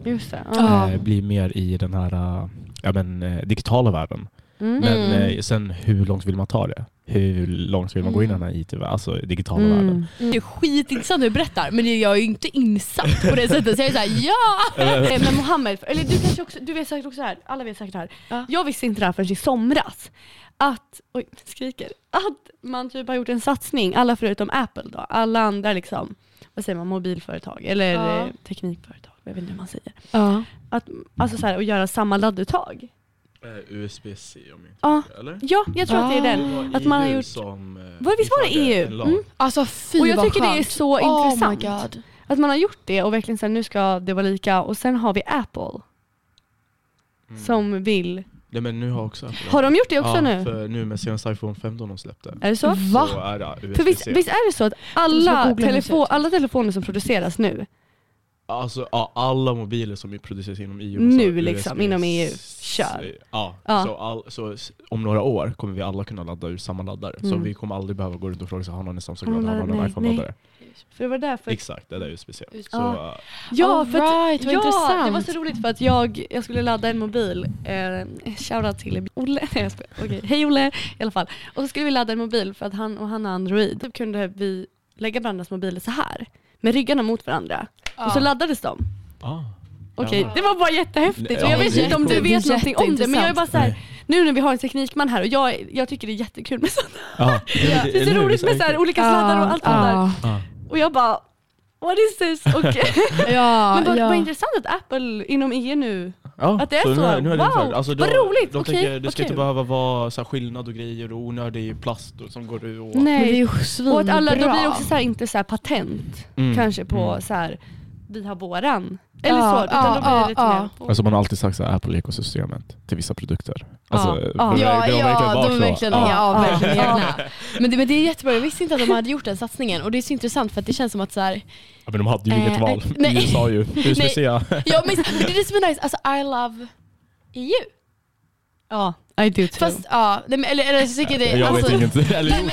Speaker 1: Ja.
Speaker 3: Eh, bli mer i den här eh, ja, men, eh, digitala världen.
Speaker 2: Mm.
Speaker 3: Men
Speaker 1: Mm.
Speaker 3: eh, sen hur långt vill man ta det? Hur långt vill man gå in i
Speaker 1: Mm.
Speaker 3: den här IT, alltså digitala
Speaker 2: Mm.
Speaker 3: världen?
Speaker 1: Det är skitintressant hur du berättar men jag är ju inte insatt på det sättet så jag är såhär ja!
Speaker 2: Eh, Men Mohammed, eller du kanske också, du vet säkert också här, alla vet säkert det här.
Speaker 1: Ja.
Speaker 2: Jag visste inte det här förrän i somras. Att, oj, skriker. Att man typ har gjort en satsning, alla förutom Apple då, alla andra liksom, vad säger man, mobilföretag eller
Speaker 1: Ja.
Speaker 2: teknikföretag, jag vet inte hur man säger.
Speaker 1: ja.
Speaker 2: Att, alltså så här, att göra samma ladduttag.
Speaker 3: USB-C om jag inte
Speaker 2: Ja.
Speaker 3: eller?
Speaker 2: Ja, jag tror att det är den. Att man har gjort-
Speaker 3: Som, eh,
Speaker 2: Vad, visst var det EU?
Speaker 3: lag.
Speaker 2: Mm.
Speaker 1: Alltså fy
Speaker 2: Och jag tycker det är
Speaker 1: skönt.
Speaker 2: så
Speaker 1: Oh
Speaker 2: intressant.
Speaker 1: my god.
Speaker 2: Att man har gjort det och verkligen säger nu ska det vara lika och sen har vi Apple
Speaker 3: Mm.
Speaker 2: som vill.
Speaker 3: Nej, men nu har också Apple
Speaker 2: Har de gjort det också
Speaker 3: ja,
Speaker 2: nu?
Speaker 3: För nu med senaste iPhone 15 de släppte.
Speaker 2: Är det så?
Speaker 1: Va?
Speaker 3: Så är det.
Speaker 2: För visst, visst är det så att alla,
Speaker 1: ska googla hur det ser
Speaker 2: telefo
Speaker 1: ut.
Speaker 2: alla telefoner som produceras nu
Speaker 3: Alltså ja, alla mobiler som produceras inom EU
Speaker 2: Nu
Speaker 3: så
Speaker 2: liksom,
Speaker 3: USB
Speaker 2: inom EU. Kör.
Speaker 3: Ja,
Speaker 2: Ja.
Speaker 3: Så, all, så om några år kommer vi alla kunna ladda ur samma laddare. Så
Speaker 2: Mm.
Speaker 3: vi kommer aldrig behöva gå runt och fråga sig, har någon en Samsung
Speaker 2: Har
Speaker 3: laddare, har
Speaker 2: någon-
Speaker 3: en
Speaker 2: nej,
Speaker 3: iPhone-laddare?
Speaker 2: För det var därför
Speaker 3: Exakt, det där är USB-C.
Speaker 1: Just
Speaker 3: Så,
Speaker 2: Ja.
Speaker 3: äh,
Speaker 2: Ja, för att,
Speaker 1: right, vad
Speaker 2: ja
Speaker 1: intressant.
Speaker 2: det var så roligt för att jag, jag skulle ladda en mobil. Eh, shoutout till Olle. Nej, jag skojar. Okej, Hej Olle i alla fall. Och så skulle vi ladda en mobil för att han och han har Android. Då kunde vi lägga varandras mobiler så här med ryggarna mot varandra. Och så laddades de.
Speaker 3: ah.
Speaker 2: Okej, det var bara jättehäftigt.
Speaker 3: Ja,
Speaker 2: och jag vet inte om du vet någonting om det men jag är bara så här, nu när vi har en teknikman här och jag, jag tycker det är jättekul med sånt.
Speaker 3: Ja,
Speaker 2: Det är så roligt med så här, olika sladdar och allt sånt där. Och jag bara, what is this? Och,
Speaker 1: ja,
Speaker 2: men vad,
Speaker 1: ja.
Speaker 2: vad intressant att Apple inom EU nu
Speaker 3: Ja,
Speaker 2: Att det är så?
Speaker 3: Nu är, nu är det
Speaker 2: Wow,
Speaker 3: alltså,
Speaker 2: vad
Speaker 3: de,
Speaker 2: roligt,
Speaker 3: De
Speaker 2: okej,
Speaker 3: tänker, det ska
Speaker 2: vad
Speaker 3: inte behöva vara så här skillnad och grejer och onödig plast och, som går ur och...
Speaker 1: Men det är
Speaker 2: Nej.
Speaker 1: ju
Speaker 2: Och att
Speaker 1: svinbra.
Speaker 2: alla, då blir det också så här, inte så här patent
Speaker 3: Mm,
Speaker 2: kanske på
Speaker 3: mm.
Speaker 2: så här, vi har våran. Eller så, utan
Speaker 1: ja,
Speaker 2: då blir det lite mer på.
Speaker 3: Alltså man har alltid sagt så här, Apple-ekosystemet till vissa produkter. Alltså,
Speaker 2: Ja,
Speaker 3: bara
Speaker 1: de är verkligen,
Speaker 2: Ja,
Speaker 1: ja,
Speaker 2: ja,
Speaker 1: verkligen
Speaker 2: ja.
Speaker 1: egna. Men det, men det är jättebra, jag visste inte att de hade gjort den satsningen och det är så intressant för att det känns som att så här,
Speaker 3: Ja, men de hade ju
Speaker 1: Eh,
Speaker 3: inget val.
Speaker 1: nej.
Speaker 3: USA ju. USB-C.
Speaker 1: ja men, men det är det som är nice, alltså I love EU.
Speaker 2: Ja, I do too.
Speaker 1: Fast ja, nej, men- eller, eller jag tycker det,
Speaker 3: jag
Speaker 1: alltså,
Speaker 3: vet inget. Eller
Speaker 1: Nej,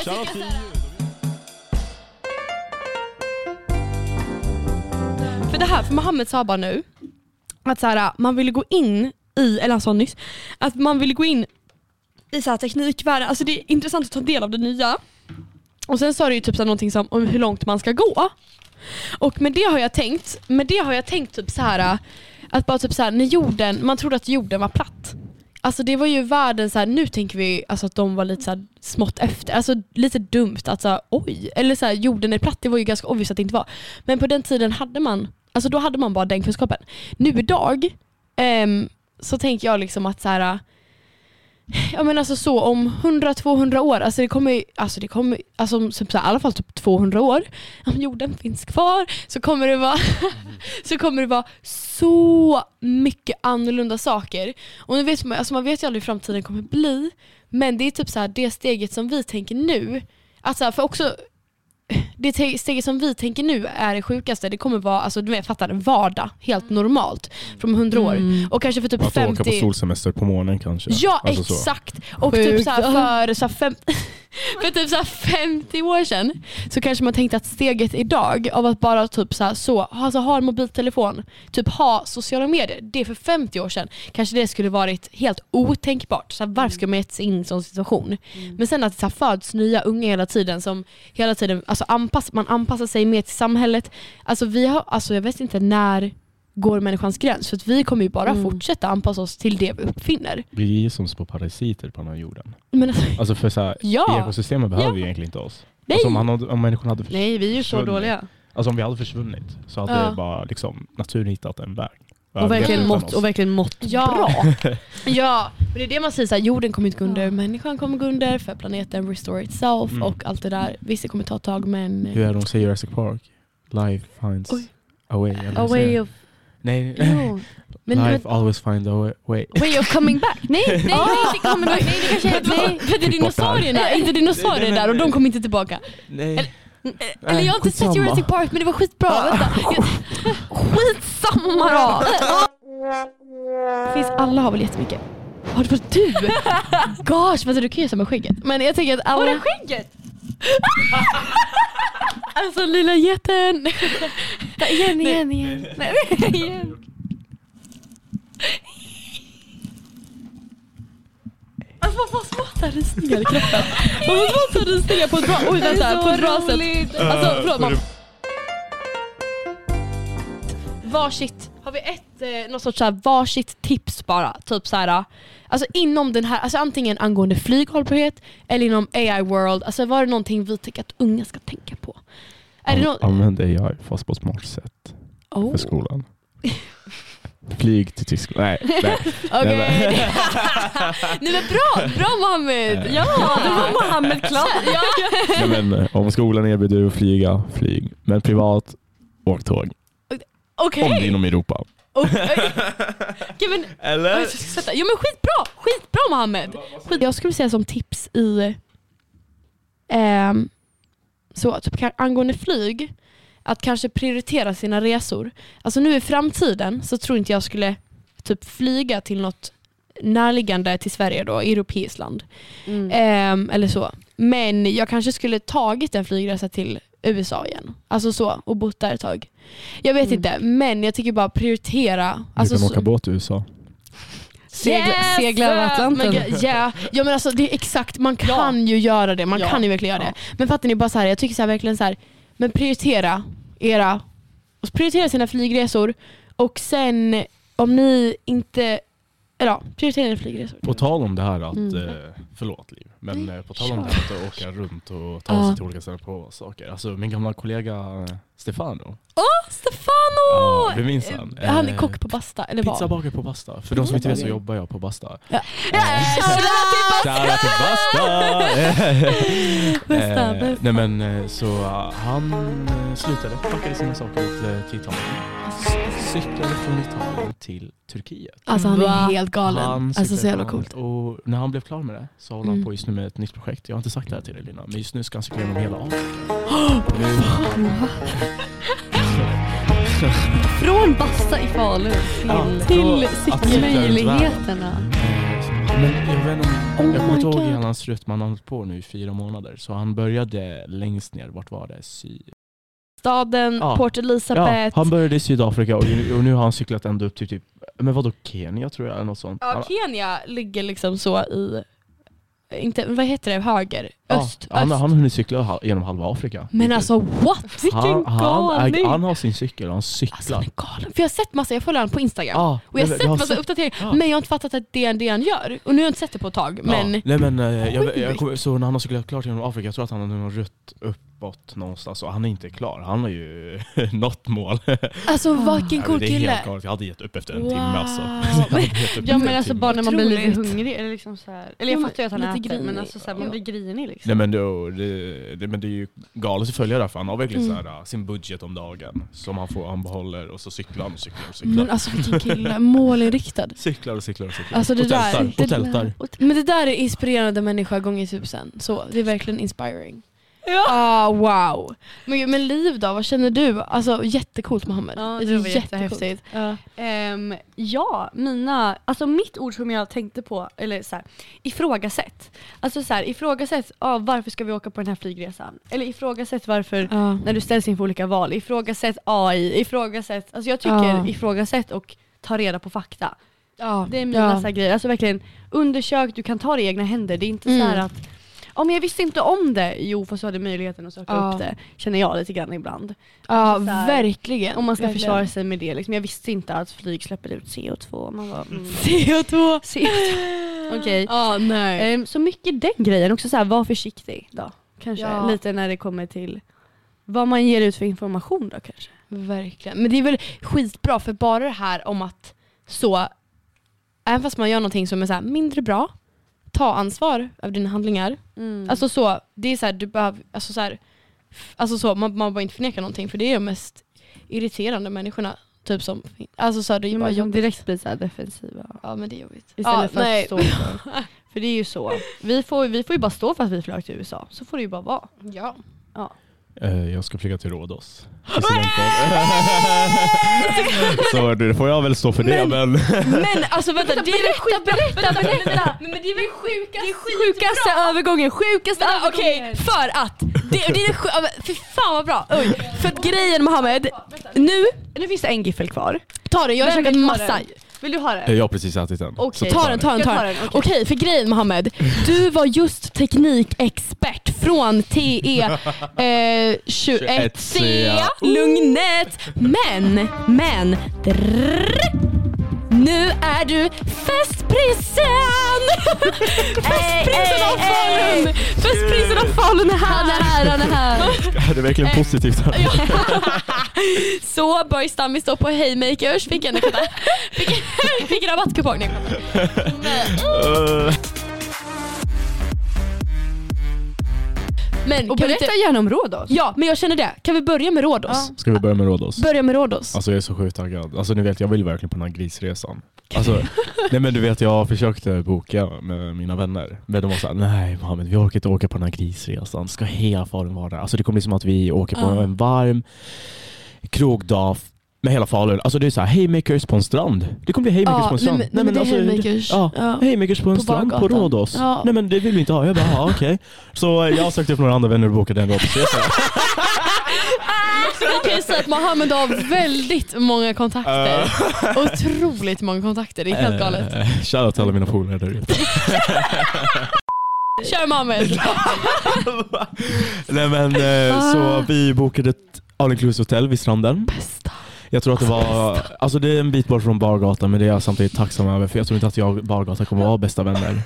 Speaker 1: det här, för Mohammed sa bara nu att så här, man ville gå in i, eller han sa nyss, att man ville gå in i så här teknikvärlden, alltså det är intressant att ta del av det nya. Och sen sa du ju typ så här någonting som om hur långt man ska gå. Och med det har jag tänkt, med det har jag tänkt typ så här att bara typ så här, när jorden, man trodde att jorden var platt. Alltså det var ju världen så här, nu tänker vi alltså att de var lite så här smått efter, alltså lite dumt att så här, oj, eller så här, jorden är platt, det var ju ganska obvious att det inte var. Men på den tiden hade man, alltså då hade man bara den kunskapen. Nu idag um, så tänker jag liksom att så här, äh, jag menar alltså så om 100-200 år, alltså det kommer alltså det kommer, alltså typ så här, i alla fall typ 200 år, om jorden finns kvar så kommer det vara, så kommer det vara så mycket annorlunda saker. Och nu vet man, alltså man vet ju aldrig hur framtiden kommer bli, men det är typ så här det steget som vi tänker nu, alltså för också det te- steget som vi tänker nu är det sjukaste, det kommer vara, alltså du vet, fattar, vardag, helt normalt från 100 år.
Speaker 2: Mm.
Speaker 1: Och kanske för typ
Speaker 3: Att åka på
Speaker 1: 50
Speaker 3: solsemester på månen kanske.
Speaker 1: Ja
Speaker 3: Alltså så.
Speaker 1: exakt! Och
Speaker 2: Sjukt.
Speaker 1: typ så för, så fem, för typ så här 50 år sedan så kanske man tänkte att steget idag av att bara typ så så, alltså ha en mobiltelefon, typ ha sociala medier, det för 50 år sedan kanske det skulle varit helt otänkbart. Så varför ska man ge sig in i en sån situation? Men sen att det så föds nya unga hela tiden som hela tiden, alltså anpass, man anpassar sig mer till samhället. Alltså vi har, alltså jag vet inte när går människans gräns? För att vi kommer ju bara
Speaker 2: Mm.
Speaker 1: fortsätta anpassa oss till det vi uppfinner.
Speaker 3: Vi är som små parasiter på den här jorden.
Speaker 1: Men alltså,
Speaker 3: Alltså för så här,
Speaker 1: Ja.
Speaker 3: ekosystemet behöver
Speaker 1: Ja.
Speaker 3: ju egentligen inte oss.
Speaker 1: Nej.
Speaker 3: Alltså om, han, hade- om människan hade försvunnit,
Speaker 2: Nej, vi är ju så dåliga.
Speaker 3: alltså om vi hade försvunnit så hade
Speaker 1: Ja.
Speaker 3: det bara liksom naturen hittat en väg.
Speaker 2: Och verkligen, mått, och verkligen mått
Speaker 1: Ja.
Speaker 2: bra.
Speaker 1: ja, men det är det man säger, så här, jorden kommer inte gå under,
Speaker 2: Ja.
Speaker 1: människan kommer gå under för planeten restore itself
Speaker 3: Mm.
Speaker 1: och allt det där. Visst det kommer ta ett tag men...
Speaker 3: Hur är det de säger Jurassic Park? Life finds
Speaker 1: Oj.
Speaker 3: a way.
Speaker 2: A way of...
Speaker 3: Nej,
Speaker 2: Jo.
Speaker 1: men, men
Speaker 3: life always find a way- way.
Speaker 2: Way of coming back. Nej, nej, nej, inte coming back. Nej, det kanske är... Nej.
Speaker 1: för det är dinosaurierna, inte dinosaurier där och de kommer inte tillbaka.
Speaker 3: Nej.
Speaker 1: Eller jag har inte sett
Speaker 3: skitsamma.
Speaker 1: Jurassic Park men det var skitbra. Vänta. Jag, skitsamma då! Det finns, alla har väl jättemycket. Har det varit du? Gosh, vänta du kan ju med skägget. Men jag tänker att alla...
Speaker 2: Har du skägget?
Speaker 1: Alltså lilla jätten.
Speaker 2: Igen, igen, igen. Nej, igen.
Speaker 1: Alltså man får småtta rysningar i kroppen. Man får småtta rysningar på ett bra, oj, vänta, på ett bra sätt. Alltså förlåt man. Varsitt, har vi ett, eh, något sorts så här, varsitt tips bara? Typ så här, alltså inom den här, alltså antingen angående flyghållbarhet eller inom AI world, alltså var det någonting vi tycker att unga ska tänka på? Är det
Speaker 3: An-
Speaker 1: något?
Speaker 3: Använd AI fast på ett smart sätt
Speaker 1: Oh.
Speaker 3: för skolan. Flyg till Tyskland. Nej, nej.
Speaker 1: Okej.
Speaker 3: Nej,
Speaker 1: Nej men bra, bra Mohammed!
Speaker 2: Ja, det var Mohammed klar.
Speaker 1: Ja.
Speaker 3: nej men, eh, om skolan erbjuder att flyga, flyg. Men privat, åk tåg.
Speaker 1: Okej.
Speaker 3: Om det är inom Europa.
Speaker 1: Okej. Okej, men
Speaker 3: Eller?
Speaker 1: Ja men skitbra, skitbra Mohammed. Skit. Jag skulle säga som tips i, ehm, så typ kan- angående flyg, att kanske prioritera sina resor. Alltså nu i framtiden så tror inte jag skulle typ flyga till något närliggande till Sverige då, europeiskt land.
Speaker 2: Mm.
Speaker 1: Ehm, eller så. Men jag kanske skulle tagit en flygresa till USA igen. Alltså så, och bott där ett tag. Jag vet
Speaker 2: Mm.
Speaker 1: inte, men jag tycker bara prioritera. Alltså,
Speaker 3: du kan
Speaker 1: så-
Speaker 3: åka båt till USA.
Speaker 2: Segla, segla över Atlanten.
Speaker 1: Men, ge- ja, ja men alltså det är exakt, man kan ju göra det. Man
Speaker 2: Ja.
Speaker 1: kan ju verkligen göra
Speaker 2: Ja.
Speaker 1: det. Men fattar ni, bara så här, jag tycker så här, verkligen så här, men prioritera era, prioritera sina flygresor. Och sen om ni inte, eller ja, prioritera era flygresor.
Speaker 3: På tal om det här att,
Speaker 2: Mm.
Speaker 3: eh, förlåt Liv, men
Speaker 1: Nej,
Speaker 3: eh, på tal om det här att åka runt och ta sig till olika ställen på saker. Alltså min gamla kollega eh, Stefano,
Speaker 1: Stefano!
Speaker 3: Ja, vi minns han.
Speaker 1: Eh, Han är
Speaker 3: Eh,
Speaker 1: kock på Basta, eller vad?
Speaker 3: pizzabagare på Basta. För de som inte vet så
Speaker 1: Okej.
Speaker 3: jobbar jag på Basta.
Speaker 1: Ja.
Speaker 3: Eh,
Speaker 1: Shoutout till
Speaker 3: Basta!
Speaker 1: Bästa,
Speaker 3: Eh. Nej men så han slutade, packade sina saker till. S- Cyklade från Italien till Turkiet.
Speaker 1: Alltså han
Speaker 2: Va?
Speaker 1: är helt galen.
Speaker 3: Han
Speaker 1: alltså så jävla coolt.
Speaker 3: Och när han blev klar med det så håller han
Speaker 1: Mm.
Speaker 3: på just nu med ett nytt projekt. Jag har inte sagt det här till dig Lina, men just nu ska han cykla genom hela Afrika.
Speaker 2: Från Basta i Falun till,
Speaker 3: Ja,
Speaker 1: till
Speaker 3: då-
Speaker 1: cykel-
Speaker 3: att cykla runt världen.
Speaker 2: möjligheterna.
Speaker 3: Eh, Men jag vet inte om,
Speaker 1: Oh
Speaker 3: jag kommer inte ihåg
Speaker 1: God.
Speaker 3: hela hans rytm, han har hållit på nu i fyra månader. Så han började längst ner, vart var det? Sy
Speaker 1: Staden,
Speaker 3: Ja.
Speaker 1: Port
Speaker 3: Ja,
Speaker 1: Elizabeth.
Speaker 3: han började i Sydafrika och, nu- och nu har han cyklat ända upp till typ, men vadå Kenya tror jag eller något sånt.
Speaker 1: Ja,
Speaker 3: Han-
Speaker 1: Kenya ligger liksom så i, inte, vad heter det, höger?
Speaker 3: ja,
Speaker 1: Öst?
Speaker 3: han,
Speaker 1: öst.
Speaker 3: han har hunnit cykla genom halva Afrika.
Speaker 1: Men alltså what? Vilken
Speaker 3: han, han,
Speaker 1: galning!
Speaker 3: han har sin cykel och han
Speaker 1: Alltså
Speaker 3: cyklar.
Speaker 1: han är galen. För jag har sett massa, jag följer honom på Instagram.
Speaker 3: Ja,
Speaker 1: och jag har sett
Speaker 3: men
Speaker 1: massa uppdateringar,
Speaker 3: Ja.
Speaker 1: men jag har inte fattat att det är det han gör. Och nu har jag inte sett det på ett tag. Men
Speaker 3: ja. Nej men eh, jag, jag, kommer- så när han har cyklat klart genom Afrika, jag tror att han har rött uppåt någonstans och han är inte klar. Han har ju nått mål.
Speaker 1: alltså vilken
Speaker 3: Nej, men
Speaker 1: cool
Speaker 3: det är
Speaker 1: kille.
Speaker 3: helt galet, jag hade gett upp efter en
Speaker 1: Wow.
Speaker 3: timme alltså.
Speaker 1: Men-
Speaker 3: Jag hade gett upp efter
Speaker 2: Ja
Speaker 3: en
Speaker 2: men alltså
Speaker 3: timme.
Speaker 2: bara när man blir lite hungrig, eller liksom så här. eller jag
Speaker 1: Ja,
Speaker 2: fattar ju att han
Speaker 1: lite
Speaker 2: äter men alltså så här, man blir grinig liksom.
Speaker 3: Nej men då, det, det, men det är ju galet att följa det för han har verkligen
Speaker 1: Mm.
Speaker 3: så här, sin budget om dagen som han, får, han behåller och så cyklar han och cyklar och cyklar.
Speaker 1: Men alltså vilken kille, målinriktad.
Speaker 3: Cyklar och cyklar och cyklar.
Speaker 1: Alltså, det
Speaker 3: och
Speaker 1: där-
Speaker 3: tältar.
Speaker 1: det
Speaker 3: och tältar.
Speaker 1: Men det där är inspirerande människa gånger tusen. Så det är verkligen inspiring. Ah, wow. Men, men Liv då, vad känner du? Alltså jättecoolt Mohammed.
Speaker 2: Ja, det var
Speaker 1: jättecoolt.
Speaker 2: jättehäftigt.
Speaker 1: Ja.
Speaker 2: Ehm, ja, mina, alltså mitt ord som jag tänkte på, eller så här, ifrågasätt. Alltså så här, ifrågasätt, ja, varför ska vi åka på den här flygresan? Eller ifrågasätt varför,
Speaker 1: Ja.
Speaker 2: när du ställs inför olika val, ifrågasätt AI, ifrågasätt, alltså jag tycker
Speaker 1: Ja.
Speaker 2: ifrågasätt och ta reda på fakta.
Speaker 1: Ja.
Speaker 2: Det är mina
Speaker 1: ja.
Speaker 2: så här grejer, alltså verkligen undersök, du kan ta det i egna händer. Det är inte
Speaker 1: Mm.
Speaker 2: så här om jag visste inte om det, jo fast du hade möjligheten att söka
Speaker 1: Ja.
Speaker 2: upp det, känner jag lite grann ibland.
Speaker 1: Ja,
Speaker 2: Alltså så här,
Speaker 1: verkligen.
Speaker 2: Om man ska
Speaker 1: Verkligen.
Speaker 2: försvara sig med det. Liksom. Jag visste inte att flyg släpper ut CO2. Man bara, mm.
Speaker 1: CO2.
Speaker 2: CO2. Okej.
Speaker 1: Ja, nej.
Speaker 2: Ehm, så mycket den grejen, också så här, var försiktig då. Kanske
Speaker 1: Ja.
Speaker 2: lite när det kommer till vad man ger ut för information då kanske.
Speaker 1: Verkligen. Men det är väl skitbra för bara det här om att så, även fast man gör någonting som är så här mindre bra, ta ansvar över dina handlingar.
Speaker 2: Mm.
Speaker 1: Alltså så, det är så här, du behöver, alltså så här, alltså så, man, man bara inte förneka någonting för det är de mest irriterande människorna. Typ som, alltså så här, det är
Speaker 2: Ja,
Speaker 1: bara
Speaker 2: som
Speaker 1: jobbigt.
Speaker 2: direkt blir så här defensiva.
Speaker 1: Ja men det är jobbigt.
Speaker 2: Istället
Speaker 1: ja,
Speaker 2: för
Speaker 1: nej.
Speaker 2: att stå för. För det är ju så. Vi får, vi får ju bara stå för att vi flög till USA. Så får det ju bara vara.
Speaker 1: Ja.
Speaker 3: Eh, Jag ska flyga till Rhodos. Så det får jag väl stå för det men...
Speaker 1: Men alltså vänta, det är berätta, berätta, berätta. Men, men det är väl sjukaste, det är
Speaker 2: Sjukaste övergången, sjukaste
Speaker 1: Vänta, Okej,
Speaker 2: övergången.
Speaker 1: för att, det, det är sju, ja, men fy fan vad bra. Oj. För att grejen Mohammed, nu,
Speaker 2: Nu finns det en giffel kvar.
Speaker 1: ta den, jag har käkat massa.
Speaker 2: Den? Vill du ha
Speaker 3: Eh,
Speaker 2: det?
Speaker 3: Jag har precis ätit den.
Speaker 2: Okej.
Speaker 3: Så
Speaker 1: Ta den, ta den, ta
Speaker 2: tar
Speaker 1: den.
Speaker 2: den,
Speaker 1: Okej, för grejen Mohammed, du var just teknikexpert från TE eh, 21C, Lugnet. Men, men, drrrr, nu är du festprinsen! Festprinsen av Falun! Festprinsen av Falun är här, han är här, han är här.
Speaker 3: Det är verkligen positivt. här.
Speaker 1: Så Börje Stammis står på Haymakers, fick en, fick, fick en Men
Speaker 2: Och
Speaker 1: kan vi
Speaker 2: berätta
Speaker 1: inte,
Speaker 2: gärna om Rhodos.
Speaker 1: ja, men jag känner det. Kan vi börja med Rhodos?
Speaker 2: Ja.
Speaker 3: Ska vi börja med Rhodos?
Speaker 1: Börja med Rhodos.
Speaker 3: Alltså jag är så sjukt taggad. Alltså ni vet, jag vill verkligen på den här grisresan. Alltså, nej men du vet, jag försökte boka med mina vänner. Men de var såhär, nej Mohammed vi orkar inte åka på den här grisresan. Ska hela Falun vara där? Alltså det kommer bli som att vi åker på
Speaker 1: Ja.
Speaker 3: en varm krogdag med hela Falun. Alltså det är såhär, haymakers på en strand. Det kommer bli haymakers på en strand.
Speaker 1: nej, men, nej, men det är haymakers.
Speaker 3: Ja,
Speaker 1: Ja.
Speaker 3: haymakers på en
Speaker 1: På
Speaker 3: strand på. Rhodos.
Speaker 1: Ja.
Speaker 3: Nej men det vill vi inte ha. Jag bara, ja, okej. Så eh, jag sökte upp några andra vänner och bokade en Rhodosresa.
Speaker 1: Jag kan ju säga att Mohammed har väldigt många kontakter. Otroligt många kontakter, det är helt galet.
Speaker 3: Eh, Shoutout till alla mina polare där ute.
Speaker 1: Kör Mohammed!
Speaker 3: Nej men eh,
Speaker 1: Ah.
Speaker 3: så vi bokade ett all inclusive hotell vid stranden.
Speaker 1: Bästa.
Speaker 3: Jag tror att det var, alltså det är en bit bort från Bargatan men det är jag samtidigt tacksam över för jag tror inte att jag och Bargatan kommer vara bästa vänner.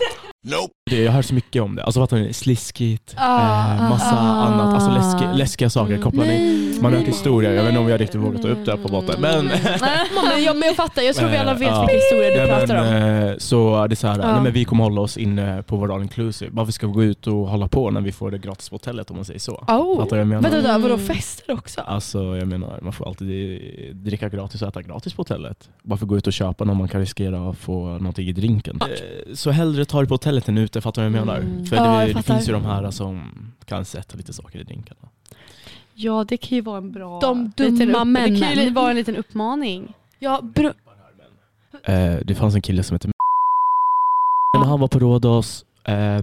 Speaker 3: Det, jag hör så mycket om det. Alltså fattar ni? Sliskigt,
Speaker 1: Ah,
Speaker 3: eh, massa
Speaker 1: ah.
Speaker 3: annat. Alltså läski, läskiga saker
Speaker 1: Mm.
Speaker 3: kopplar ni.
Speaker 1: Nej.
Speaker 3: Man har hört historier, jag vet inte om jag riktigt vågar ta upp det här på båten. Men,
Speaker 1: men, jag, men jag fattar, jag tror vi alla vet
Speaker 3: Ja.
Speaker 1: vilken historia du
Speaker 3: Nej,
Speaker 1: pratar om.
Speaker 3: men, eh, så det är så här,
Speaker 1: Ja.
Speaker 3: nej, men vi kommer hålla oss inne på vår all inclusive. Varför ska vi gå ut och hålla på när vi får det gratis på hotellet om man säger så?
Speaker 1: Oh.
Speaker 3: Fattar du vad jag menar?
Speaker 1: Vänta, vänta, vadå fester också?
Speaker 3: Alltså jag menar, man får alltid dricka gratis och äta gratis på hotellet. Varför gå ut och köpa när man kan riskera att få någonting i drinken? Eh, Så hellre ta det på hotellet än ute, fattar du vad jag menar?
Speaker 2: Mm.
Speaker 3: För
Speaker 1: Ja,
Speaker 3: det,
Speaker 1: jag
Speaker 3: det finns ju de här som kan sätta lite saker i drinkarna.
Speaker 2: Ja det kan ju vara en bra...
Speaker 1: De dumma
Speaker 2: upp- Det kan ju
Speaker 1: männen.
Speaker 2: vara en liten uppmaning.
Speaker 1: Ja, bro,
Speaker 3: Eh, det fanns en kille som hette när han var på Rhodos, eh,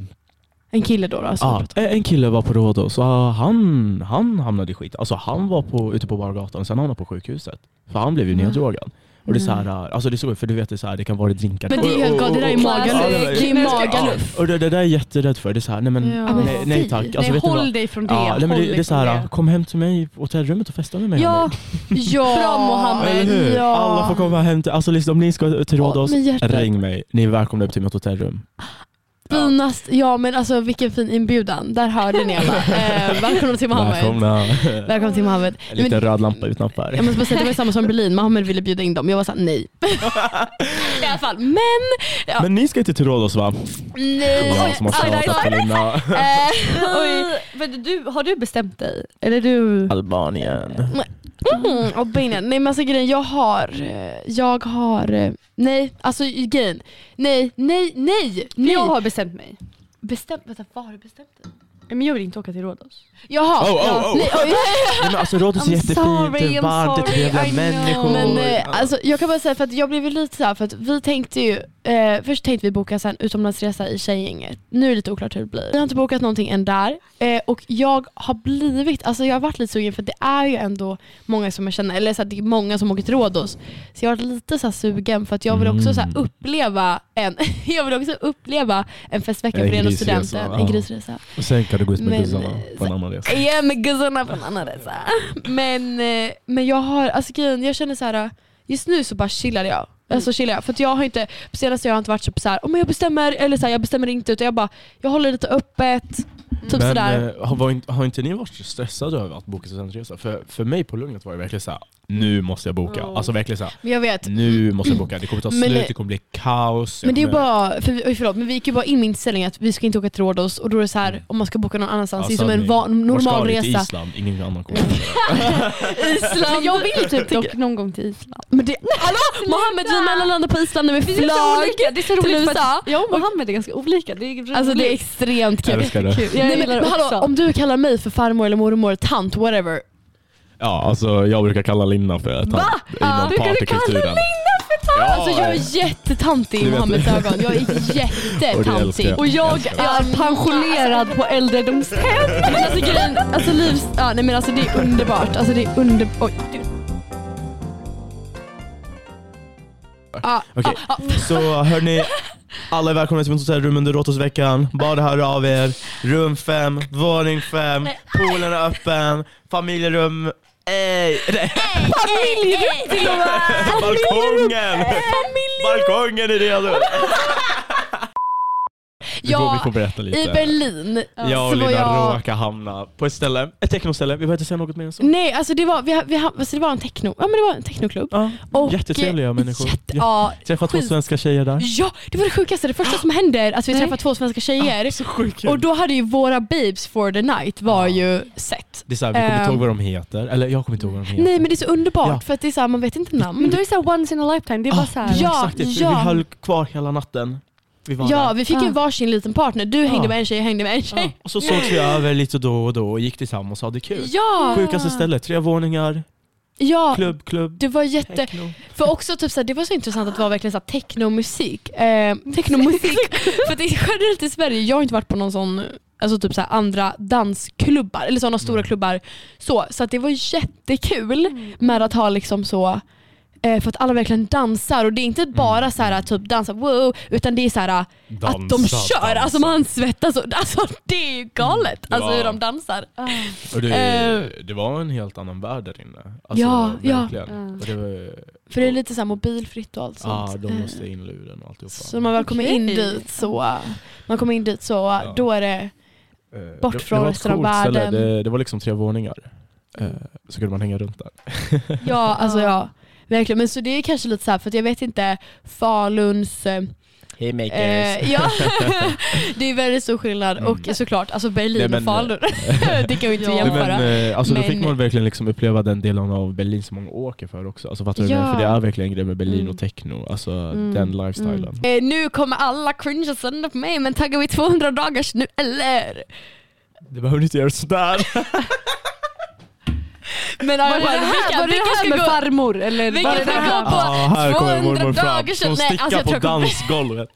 Speaker 1: en kille då, då alltså.
Speaker 3: Ja, en kille var på Rhodos och han, han hamnade i skit. Alltså han var på, ute på Bargatan och sen hamnade på sjukhuset. För han blev ju
Speaker 1: Mm.
Speaker 3: neddrogad. Och det är så här, alltså det är så, för du vet det är så här, det kan vara drinkar.
Speaker 1: Men det är helt
Speaker 3: och-
Speaker 1: galet, det där är Magaluf. Det är Magaluf.
Speaker 3: Och det, det där är jag jätterädd för. Det är så här, nej men,
Speaker 2: Ja.
Speaker 3: nej, nej tack. Alltså,
Speaker 2: Nej,
Speaker 3: vet
Speaker 2: håll dig från det.
Speaker 3: Ja, nej, men det, det är så här,
Speaker 2: det.
Speaker 3: kom hem till mig på hotellrummet och festa med mig.
Speaker 1: Ja, ja.
Speaker 2: Bra, Mohammed.
Speaker 1: Ja.
Speaker 3: Alla får komma hem till, alltså liksom, om ni ska till Rhodos, ring mig. Ni är välkomna upp till mitt hotellrum.
Speaker 1: Finast, ja men alltså vilken fin inbjudan. Där hörde ni alla. Eh, välkomna till Mohammed.
Speaker 3: Välkomna.
Speaker 1: Välkommen till Mohammed.
Speaker 3: En liten röd lampa utanför.
Speaker 1: Jag måste bara säga, det var samma som Berlin, Mohammed ville bjuda in dem. Jag var såhär nej. I alla fall, men... Ja.
Speaker 3: Men ni ska inte till Rhodos va?
Speaker 1: nej.
Speaker 3: Jag som har.
Speaker 1: Eh,
Speaker 2: du, har du bestämt dig? Eller du...
Speaker 3: Albanien.
Speaker 1: Mm, Albanien. Nej men alltså grejen, jag har, eh, jag har, eh, nej alltså grejen, nej, nej, nej, nej.
Speaker 2: Jag har bestämt mig.
Speaker 1: bestämt, vänta vad har du bestämt dig?
Speaker 2: Men jag vill inte åka till Rhodos.
Speaker 1: Jaha,
Speaker 3: Oh, oh,
Speaker 1: ja,
Speaker 3: oh.
Speaker 1: nej, oj.
Speaker 3: Nej, men alltså Rhodos är jättefint,
Speaker 2: sorry,
Speaker 3: varmt, det trevliga människor.
Speaker 1: Men eh, alltså, jag kan bara säga för att jag blev lite så här för att vi tänkte ju, eh, först tänkte vi boka en utomlandsresa i tjejgänget. Nu är det lite oklart hur det blir. Vi har inte bokat någonting än där. Eh, och jag har blivit, alltså jag har varit lite sugen för det är ju ändå många som jag känner, eller så här, det är många som åker till Rhodos. Så jag har varit lite så sugen för att jag vill också så här,
Speaker 3: Mm.
Speaker 1: uppleva en, jag vill också uppleva en festvecka
Speaker 3: En
Speaker 1: för en studenten, en grisresa.
Speaker 3: Och sen kan du gå ut med guzzarna på en annan resa.
Speaker 1: Ja med guzzarna på en annan resa. Men, eh, men jag har, alltså grejen, jag känner så här. just nu så bara chillar jag. Alltså chillar jag. För att jag har inte, på senaste jag har inte varit så så här, oh, men jag bestämmer, eller så här, jag bestämmer inte utan jag bara, jag håller lite öppet. Typ
Speaker 3: Men
Speaker 1: sådär.
Speaker 3: eh, har, inte, har inte ni varit stressade över att boka studentresa? För, för mig på Lugnet var det verkligen såhär, nu måste jag boka.
Speaker 2: Ja.
Speaker 3: Alltså verkligen såhär,
Speaker 1: Men jag vet.
Speaker 3: nu måste jag boka. Det kommer ta
Speaker 1: Men
Speaker 3: slut,
Speaker 1: det-
Speaker 3: kommer bli kaos.
Speaker 1: Men det är
Speaker 3: kommer-
Speaker 1: bara, för vi, förlåt, men vi gick ju bara in med inställningen att vi ska inte åka till Rhodos och då är det så här,
Speaker 3: Mm.
Speaker 1: om man ska boka någon annanstans, det är
Speaker 3: Alltså,
Speaker 1: som en
Speaker 3: ni-
Speaker 1: va, normal
Speaker 3: ska ni? Till
Speaker 1: resa.
Speaker 3: Island, ingen annan kommer.
Speaker 1: Island.
Speaker 2: Jag vill typ dock någon gång till Island.
Speaker 1: Men det, hallå, Mohammed vi mellanlandar på Island med
Speaker 2: Det är så
Speaker 1: flagg
Speaker 2: olika. Det är så roligt för att jag och Mohammed är ganska olika. Det är
Speaker 1: Alltså det är extremt kul.
Speaker 3: Jag älskar det.
Speaker 2: Kul. Jag
Speaker 1: Nej, men, hallå, om du kallar mig för farmor eller mormor, tant, whatever.
Speaker 3: Ja, alltså jag brukar kalla Linna för tant
Speaker 1: Va?
Speaker 3: inom
Speaker 1: du kalla
Speaker 3: partykulturen.
Speaker 1: Ja, alltså jag är jättetantig i Mohammeds ögon. Jag är
Speaker 3: Och
Speaker 1: jättetantig.
Speaker 3: älskar jag.
Speaker 2: Och jag är pensionerad på äldredomshem.
Speaker 1: Men alltså grejen, alltså livs... Ja, nej men alltså det är underbart. Alltså det är under... Oj. Ah,
Speaker 3: Okej,
Speaker 1: ah, ah.
Speaker 3: så hörni, alla är välkomna till mitt hotellrum under Rhottosveckan. Bara hör av er. Rum 5, våning 5, poolen är öppen, familjerum Nej.
Speaker 1: Familjerum till och med!
Speaker 3: Balkongen! Balkongen är redo! Får, vi får berätta lite.
Speaker 1: I Berlin
Speaker 3: Jag och
Speaker 1: så
Speaker 3: Lina
Speaker 1: jag...
Speaker 3: råkade hamna på ett ställe, ett technoställe. Vi behöver inte säga något mer än så.
Speaker 1: Nej, alltså det var, vi, vi, alltså det var en techno, ja men det var en technoklubb.
Speaker 3: Ja,
Speaker 1: Och-
Speaker 3: jättetrevliga människor.
Speaker 1: Jätte,
Speaker 3: Ja.
Speaker 1: ja,
Speaker 3: Träffat två svenska tjejer där.
Speaker 1: Ja, det var det sjukaste. Det första som händer att vi
Speaker 2: Nej.
Speaker 1: träffar två svenska tjejer.
Speaker 3: Så sjukt
Speaker 1: Och då hade ju våra babes for the night var ju sett.
Speaker 3: Det är såhär, vi kommer inte
Speaker 1: Ehm.
Speaker 3: ihåg vad de heter. Eller jag kommer inte ihåg vad de heter.
Speaker 1: Nej men det är så underbart
Speaker 3: Ja.
Speaker 1: för att det är så här, man vet inte namn.
Speaker 2: Men då är det så här once in a lifetime, det är bara så här.
Speaker 1: Ja,
Speaker 3: exakt
Speaker 1: ja.
Speaker 3: Vi höll kvar hela natten. Vi
Speaker 1: Ja,
Speaker 3: där.
Speaker 1: vi fick ju
Speaker 2: Ah.
Speaker 1: varsin liten partner. Du hängde med en tjej, jag hängde med en
Speaker 3: Ja.
Speaker 1: tjej.
Speaker 3: Och så sågs vi över lite då och då och gick tillsammans och hade kul.
Speaker 1: Ja,
Speaker 3: Sjukaste stället, tre våningar,
Speaker 1: ja.
Speaker 3: klubb, klubb,
Speaker 1: Det var jätte...
Speaker 3: techno.
Speaker 1: För också typ såhär, det var så intressant att det var verkligen såhär technomusik. Eh, technomusik. för det är generellt i Sverige, jag har inte varit på någon sån Alltså typ såhär andra dansklubbar, eller sådana stora
Speaker 3: Mm.
Speaker 1: klubbar. Så, så att det var jättekul med att ha liksom så för att alla verkligen dansar och det är inte bara så här typ dansa wow, utan det är så här att de
Speaker 3: Dansa,
Speaker 1: kör,
Speaker 3: dansa.
Speaker 1: alltså man svettas och, alltså det är ju galet
Speaker 3: Det
Speaker 1: alltså
Speaker 3: var-
Speaker 1: hur de dansar.
Speaker 3: Och det,
Speaker 1: Eh.
Speaker 3: det var en helt annan värld där inne. Alltså,
Speaker 1: Ja, ja.
Speaker 3: verkligen.
Speaker 2: Ja.
Speaker 3: Och det var,
Speaker 1: För det är lite så här mobilfritt och allt
Speaker 3: Ja,
Speaker 1: sånt.
Speaker 3: de
Speaker 1: Eh,
Speaker 3: måste in luren och alltihopa.
Speaker 1: Så när man väl kommer in dit så, man kommer in dit så
Speaker 3: Ja.
Speaker 1: då är det,
Speaker 3: Eh,
Speaker 1: bort
Speaker 3: det,
Speaker 1: från
Speaker 3: det var ett
Speaker 1: resten av världen.
Speaker 3: Det, det var liksom tre våningar. Eh, så kunde man hänga runt där.
Speaker 1: ja alltså ja, verkligen. Men så det är kanske lite så här för att jag vet inte, Faluns eh, Eh, ja, det är väldigt stor skillnad
Speaker 3: Mm.
Speaker 1: och såklart alltså Berlin
Speaker 3: Nej, men-
Speaker 1: och Falun, det kan vi inte
Speaker 2: Ja.
Speaker 3: Nej,
Speaker 1: jämföra.
Speaker 3: men, eh, alltså, Då
Speaker 1: Men-
Speaker 3: fick man verkligen liksom uppleva den delen av Berlin som många åker för också. Alltså, fattar du?
Speaker 1: Ja.
Speaker 3: För det är verkligen en grej med Berlin
Speaker 1: Mm.
Speaker 3: och techno, alltså
Speaker 2: Mm.
Speaker 3: den lifestylen.
Speaker 1: Eh, nu kommer alla cringea sönder på mig men taggar vi 200 dagars nu eller?
Speaker 3: Du behöver inte göra sådär.
Speaker 1: Men
Speaker 2: Var det det
Speaker 1: vilka-
Speaker 2: här, var det
Speaker 1: vilka
Speaker 2: det här
Speaker 1: ska
Speaker 2: med
Speaker 1: gå-
Speaker 2: farmor? Eller
Speaker 1: vilka
Speaker 2: var det det
Speaker 1: ska
Speaker 2: här?
Speaker 1: gå på
Speaker 3: Ah, här kommer
Speaker 1: 200
Speaker 3: mormor fram.
Speaker 1: dagar sedan?
Speaker 3: Hon
Speaker 1: Nej,
Speaker 3: stickar
Speaker 1: alltså jag
Speaker 3: på
Speaker 1: tror
Speaker 3: dansgolvet.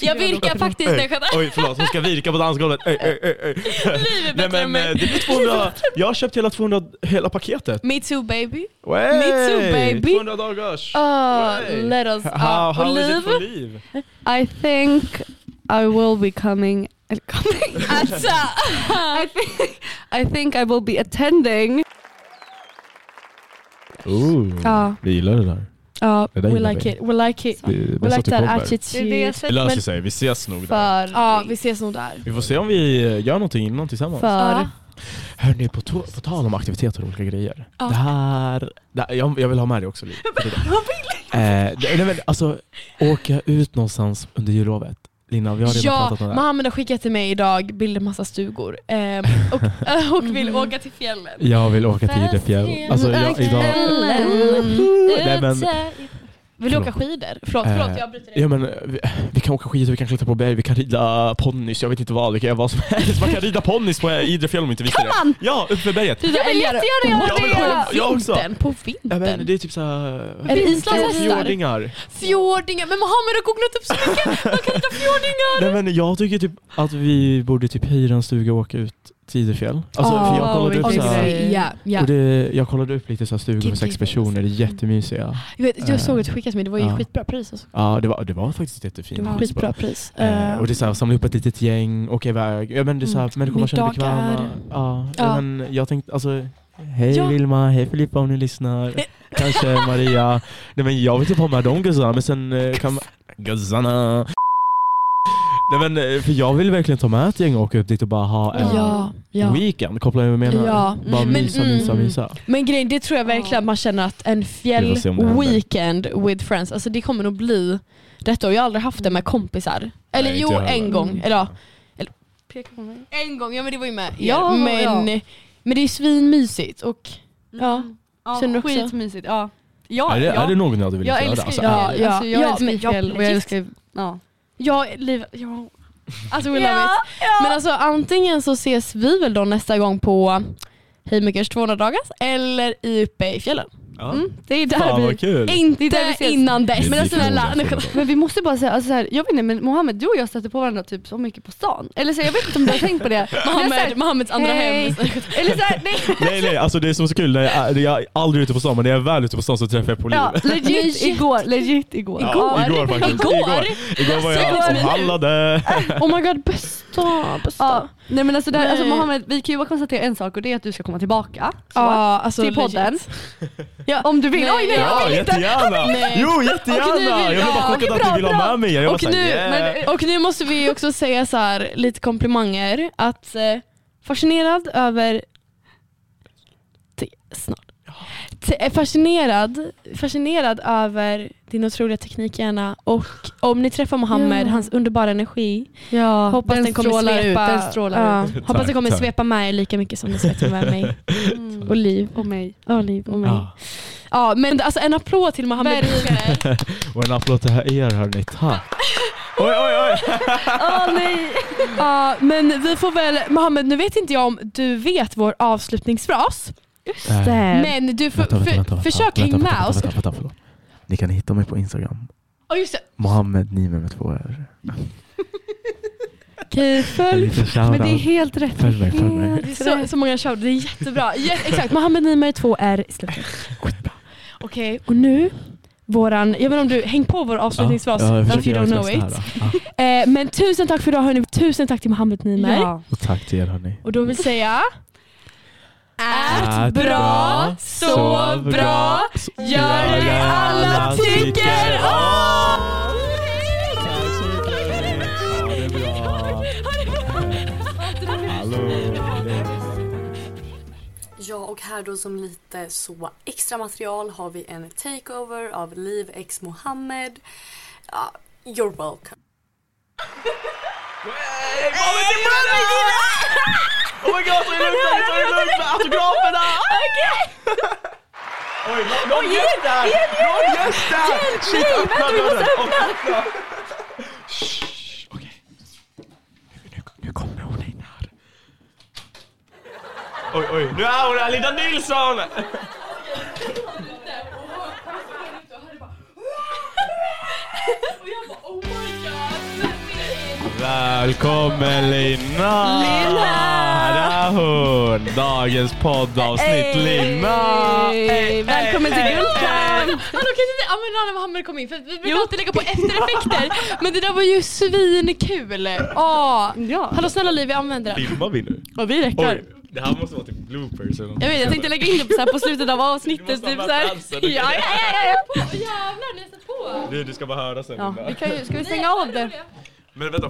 Speaker 1: Jag virkar faktiskt, nej jag.
Speaker 3: Oj förlåt, hon ska virka på dansgolvet. Oj.
Speaker 1: Liv är
Speaker 3: Nej men eh, det blir 200, jag har köpt hela 200, hela paketet.
Speaker 1: Me too baby.
Speaker 3: Wey!
Speaker 1: Me too, baby.
Speaker 3: 200 dagars.
Speaker 1: Uh, let us...
Speaker 3: How,
Speaker 1: Uh,
Speaker 3: how is it for liv?
Speaker 2: I think I will be coming... eller coming.
Speaker 1: Alltså,
Speaker 2: I, think, I think I will be attending.
Speaker 3: Ooh,
Speaker 1: Ja.
Speaker 3: Vi gillar det där.
Speaker 1: ja,
Speaker 3: Det där
Speaker 1: we like
Speaker 3: vi.
Speaker 1: it, we like it.
Speaker 3: Det, det är
Speaker 1: We like
Speaker 3: att du
Speaker 1: that.
Speaker 2: Det det
Speaker 1: attitude.
Speaker 3: Det löser sig, vi ses nog där.
Speaker 1: Ja, vi ses nog där.
Speaker 3: Vi får se om vi gör någonting innan tillsammans.
Speaker 2: För...
Speaker 3: Hörni, på, på tal om aktiviteter och olika grejer.
Speaker 1: Ja.
Speaker 3: Det här, det här jag, jag vill ha med dig också lite. eh, det, nej, men, alltså, åka ut någonstans under jullovet. Lina, vi har redan
Speaker 1: Ja,
Speaker 3: pratat om det här.
Speaker 1: Mohammed har skickat till mig idag bilder massa stugor. Ehm, och, och vill åka till fjällen.
Speaker 3: Jag vill åka till Idefjäll. Alltså, jag, idag... Nej, men,
Speaker 1: Vill du åka skidor? Förlåt,
Speaker 3: Eh,
Speaker 1: förlåt jag bryter dig.
Speaker 3: Ja, men, vi, vi kan åka skidor, vi kan klättra på berg, vi kan rida ponnys, jag vet inte vad, vi kan göra vad som helst. Man kan rida ponnys på Idre fjäll om inte visste det. Ja, uppför berget.
Speaker 1: Du, jag vill jättegärna
Speaker 3: Jag vill själv- jag också.
Speaker 1: vintern. På
Speaker 3: Ja,
Speaker 1: vintern.
Speaker 3: men, det är typ såhär...
Speaker 1: Är det islandshästar?
Speaker 3: Fjordingar.
Speaker 1: Fjordingar, men Mohammed har googlat upp så mycket. Man kan hitta fjordingar.
Speaker 3: Nej men jag tycker typ att vi borde typ hyra en stuga och åka ut till Idefjäll. Alltså, för jag
Speaker 2: Oh,
Speaker 3: kollade upp så här,
Speaker 1: ja.
Speaker 3: och det, jag kollade upp lite så stugor
Speaker 1: Give
Speaker 3: sex personer, det är jättemysiga.
Speaker 1: Jag, vet, jag såg ett skickat till mig, det var ju
Speaker 3: Ja.
Speaker 1: skitbra pris. Alltså.
Speaker 3: Ja, det var, det var faktiskt jättefint.
Speaker 1: Det var skitbra pris.
Speaker 3: Eh,
Speaker 1: Eh,
Speaker 3: och det är så här, samla upp ett litet gäng, åka iväg. Ja, men det är så här,
Speaker 1: Mm.
Speaker 3: människor man känner bekväma. Ja,
Speaker 1: Ja.
Speaker 3: Men jag tänkte, alltså, hej
Speaker 1: Ja.
Speaker 3: Vilma, hej Filippa om ni lyssnar. Kanske Maria. Nej men jag vill typ ha med de guzzarna, men sen eh, kan man... Guzzarna! Nej men, eh, för jag vill verkligen ta med ett gäng och åka upp dit och bara ha en
Speaker 1: ja, ja.
Speaker 3: weekend, kopplar du vad jag menar?
Speaker 1: Ja.
Speaker 3: Bara
Speaker 2: Mm.
Speaker 3: mysa,
Speaker 1: Men,
Speaker 3: mysa,
Speaker 1: mm,
Speaker 3: mysa.
Speaker 1: Men grejen, det tror jag verkligen att man känner att en fjäll-weekend with friends, alltså det kommer nog bli detta. Och jag har aldrig haft det med kompisar. Eller
Speaker 3: Nej,
Speaker 1: jo,
Speaker 3: jag
Speaker 1: en gång. Eller, ja,
Speaker 2: mig.
Speaker 1: en gång, ja men det var ju med er.
Speaker 2: Ja,
Speaker 1: men,
Speaker 2: ja.
Speaker 1: men det är svinmysigt och ja.
Speaker 2: Ja,
Speaker 1: också?
Speaker 2: skitmysigt. Ja. Ja,
Speaker 3: är, det,
Speaker 2: ja.
Speaker 3: är det någon ni hade velat
Speaker 2: jag
Speaker 3: göra?
Speaker 2: älskar
Speaker 3: Alltså,
Speaker 1: ja, ja.
Speaker 2: Alltså, jag
Speaker 1: Ja,
Speaker 2: älskar ju
Speaker 1: jag-
Speaker 2: fjäll och jag älskar ja.
Speaker 1: Ja, liv, ja. Alltså we love it. Men alltså antingen så ses vi väl då nästa gång på Heimakers 200 dagars eller i uppe i fjällen.
Speaker 3: Ja.
Speaker 2: Mm, det är där
Speaker 3: Fan
Speaker 2: vi...
Speaker 3: vad kul!
Speaker 1: Inte
Speaker 2: där vi ses.
Speaker 1: innan dess.
Speaker 3: Det
Speaker 1: Men alltså, snälla.
Speaker 2: Men vi måste bara säga, alltså så här, jag vet inte men Mohammed du och jag stötte på varandra typ så mycket på stan. Eller så, här, jag vet inte om du har tänkt på det. Så
Speaker 1: Mohammed,
Speaker 2: här,
Speaker 1: Mohammeds andra
Speaker 2: hej.
Speaker 1: hem.
Speaker 2: Eller så här, nej.
Speaker 3: Nej nej, alltså det är som så kul, när jag, är, jag är aldrig ute på stan men när jag är väl ute på stan så träffar jag på
Speaker 2: Ja,
Speaker 3: livet.
Speaker 2: legit
Speaker 1: Legit.
Speaker 2: igår, legit igår.
Speaker 3: Ja, igår faktiskt.
Speaker 1: Igår?
Speaker 3: Igår, igår var jag
Speaker 1: Igår,
Speaker 3: och handlade.
Speaker 1: Oh my god, bästa, bästa.
Speaker 2: Ja, Nej men alltså, det här, alltså
Speaker 1: Nej.
Speaker 2: Mohammed, vi kan ju bara konstatera en sak och det är att du ska komma tillbaka. Så,
Speaker 1: Ja, alltså
Speaker 2: till podden. Ja, om du vill.
Speaker 1: Nej,
Speaker 2: Oj nej
Speaker 1: ja,
Speaker 2: jag
Speaker 3: Ja,
Speaker 2: vill inte!
Speaker 3: jättegärna!
Speaker 1: Nej.
Speaker 3: Jo,
Speaker 1: Och nu
Speaker 3: jättegärna!
Speaker 1: vill-
Speaker 3: Jag blev bara chockad att du vill ha med mig. Jag
Speaker 1: Och nu,
Speaker 3: yeah.
Speaker 1: och nu måste vi också säga så här, lite komplimanger. Att eh, fascinerad över... T- snart. Eh, fascinerad, fascinerad över din otroliga teknikhjärna och om ni träffar Mohammed,
Speaker 2: Ja.
Speaker 1: hans underbara energi.
Speaker 2: Ja,
Speaker 1: hoppas den, kommer
Speaker 2: strålar
Speaker 1: svepa,
Speaker 2: ut. Den strålar
Speaker 1: ja,
Speaker 2: ut.
Speaker 1: hoppas den kommer
Speaker 3: tack.
Speaker 1: svepa med er lika mycket som den sveper med mig.
Speaker 2: Mm.
Speaker 1: Och Liv.
Speaker 2: Och mig.
Speaker 1: Och Liv och mig. Ja.
Speaker 3: Ja.
Speaker 1: men alltså en applåd till Mohammed.
Speaker 3: Och en applåd till er hörni, tack! Oj, oj, oj!
Speaker 2: Åh nej!
Speaker 1: Ja, men vi får väl, Mohammed nu vet inte jag om du vet vår avslutningsfras.
Speaker 2: Just
Speaker 3: Nej.
Speaker 2: det.
Speaker 1: Men du får
Speaker 3: Vänta, vänta,
Speaker 1: för,
Speaker 3: vänta, vänta,
Speaker 1: försök
Speaker 3: vänta,
Speaker 1: hänga
Speaker 3: vänta,
Speaker 1: med
Speaker 3: vänta,
Speaker 1: oss.
Speaker 3: Vänta, vänta, vänta. Ni kan hitta mig på Instagram.
Speaker 1: Ja just det.
Speaker 3: Mohammed Nimer med två R.
Speaker 1: Okej, följ.
Speaker 2: Men det är helt rätt.
Speaker 3: Följ mig, följ mig.
Speaker 1: Det är så, så många shout, det är jättebra. Jä, exakt, Mohammed Nimer två R i slutet. Skitbra. Okej, och nu våran, jag vet inte om du, häng på vår avslutningsfras,
Speaker 3: Ja,
Speaker 1: if you don't know it.
Speaker 3: här. Ja.
Speaker 1: Eh, men tusen tack för idag hörni, tusen tack till Mohammed Nimer.
Speaker 2: Ja.
Speaker 3: Och tack till er hörni.
Speaker 1: Och då vill säga Ät bra, sov bra, gör det alla tycker om!
Speaker 2: Ja och här då som lite så extra material har vi en takeover av Liv X Mohammed. Ja, you're welcome.
Speaker 3: Hey, Mohammed Nimer! Oh my god, ta det lugnt ta det lugnt med autograferna! Oj, nå- någon gäst där! Någon gäst där! Shit, öppna dörren! Öppna! Shh, Okej. Nu, nu kommer hon in här. Oj, oj, nu är hon här, Linda Nilsson! Välkommen Lina!
Speaker 1: Lina!
Speaker 3: Hon! Dagens poddavsnitt Lina!
Speaker 2: Hey, välkommen till Guldkamp!
Speaker 1: Hallå kan inte när Mohammed kom in? För vi brukar alltid lägga på eftereffekter. Men det där var ju svinkul. Åh.
Speaker 2: Ja.
Speaker 1: Hallå snälla Liv, vi använder den.
Speaker 3: Filmar vi nu?
Speaker 2: Och vi räcker.
Speaker 3: Oj, det här måste vara typ bloopers eller något.
Speaker 2: Jag vet, jag tänkte lägga in det på, så här, på slutet av avsnittet. Typ, så här. Ja, ja, ja, ja.
Speaker 1: Jävlar, ni har satt på.
Speaker 3: Du, du ska bara höra sen
Speaker 2: ja.
Speaker 3: Linda.
Speaker 2: Vi kan ju, ska vi stänga av det?
Speaker 3: Men vänta,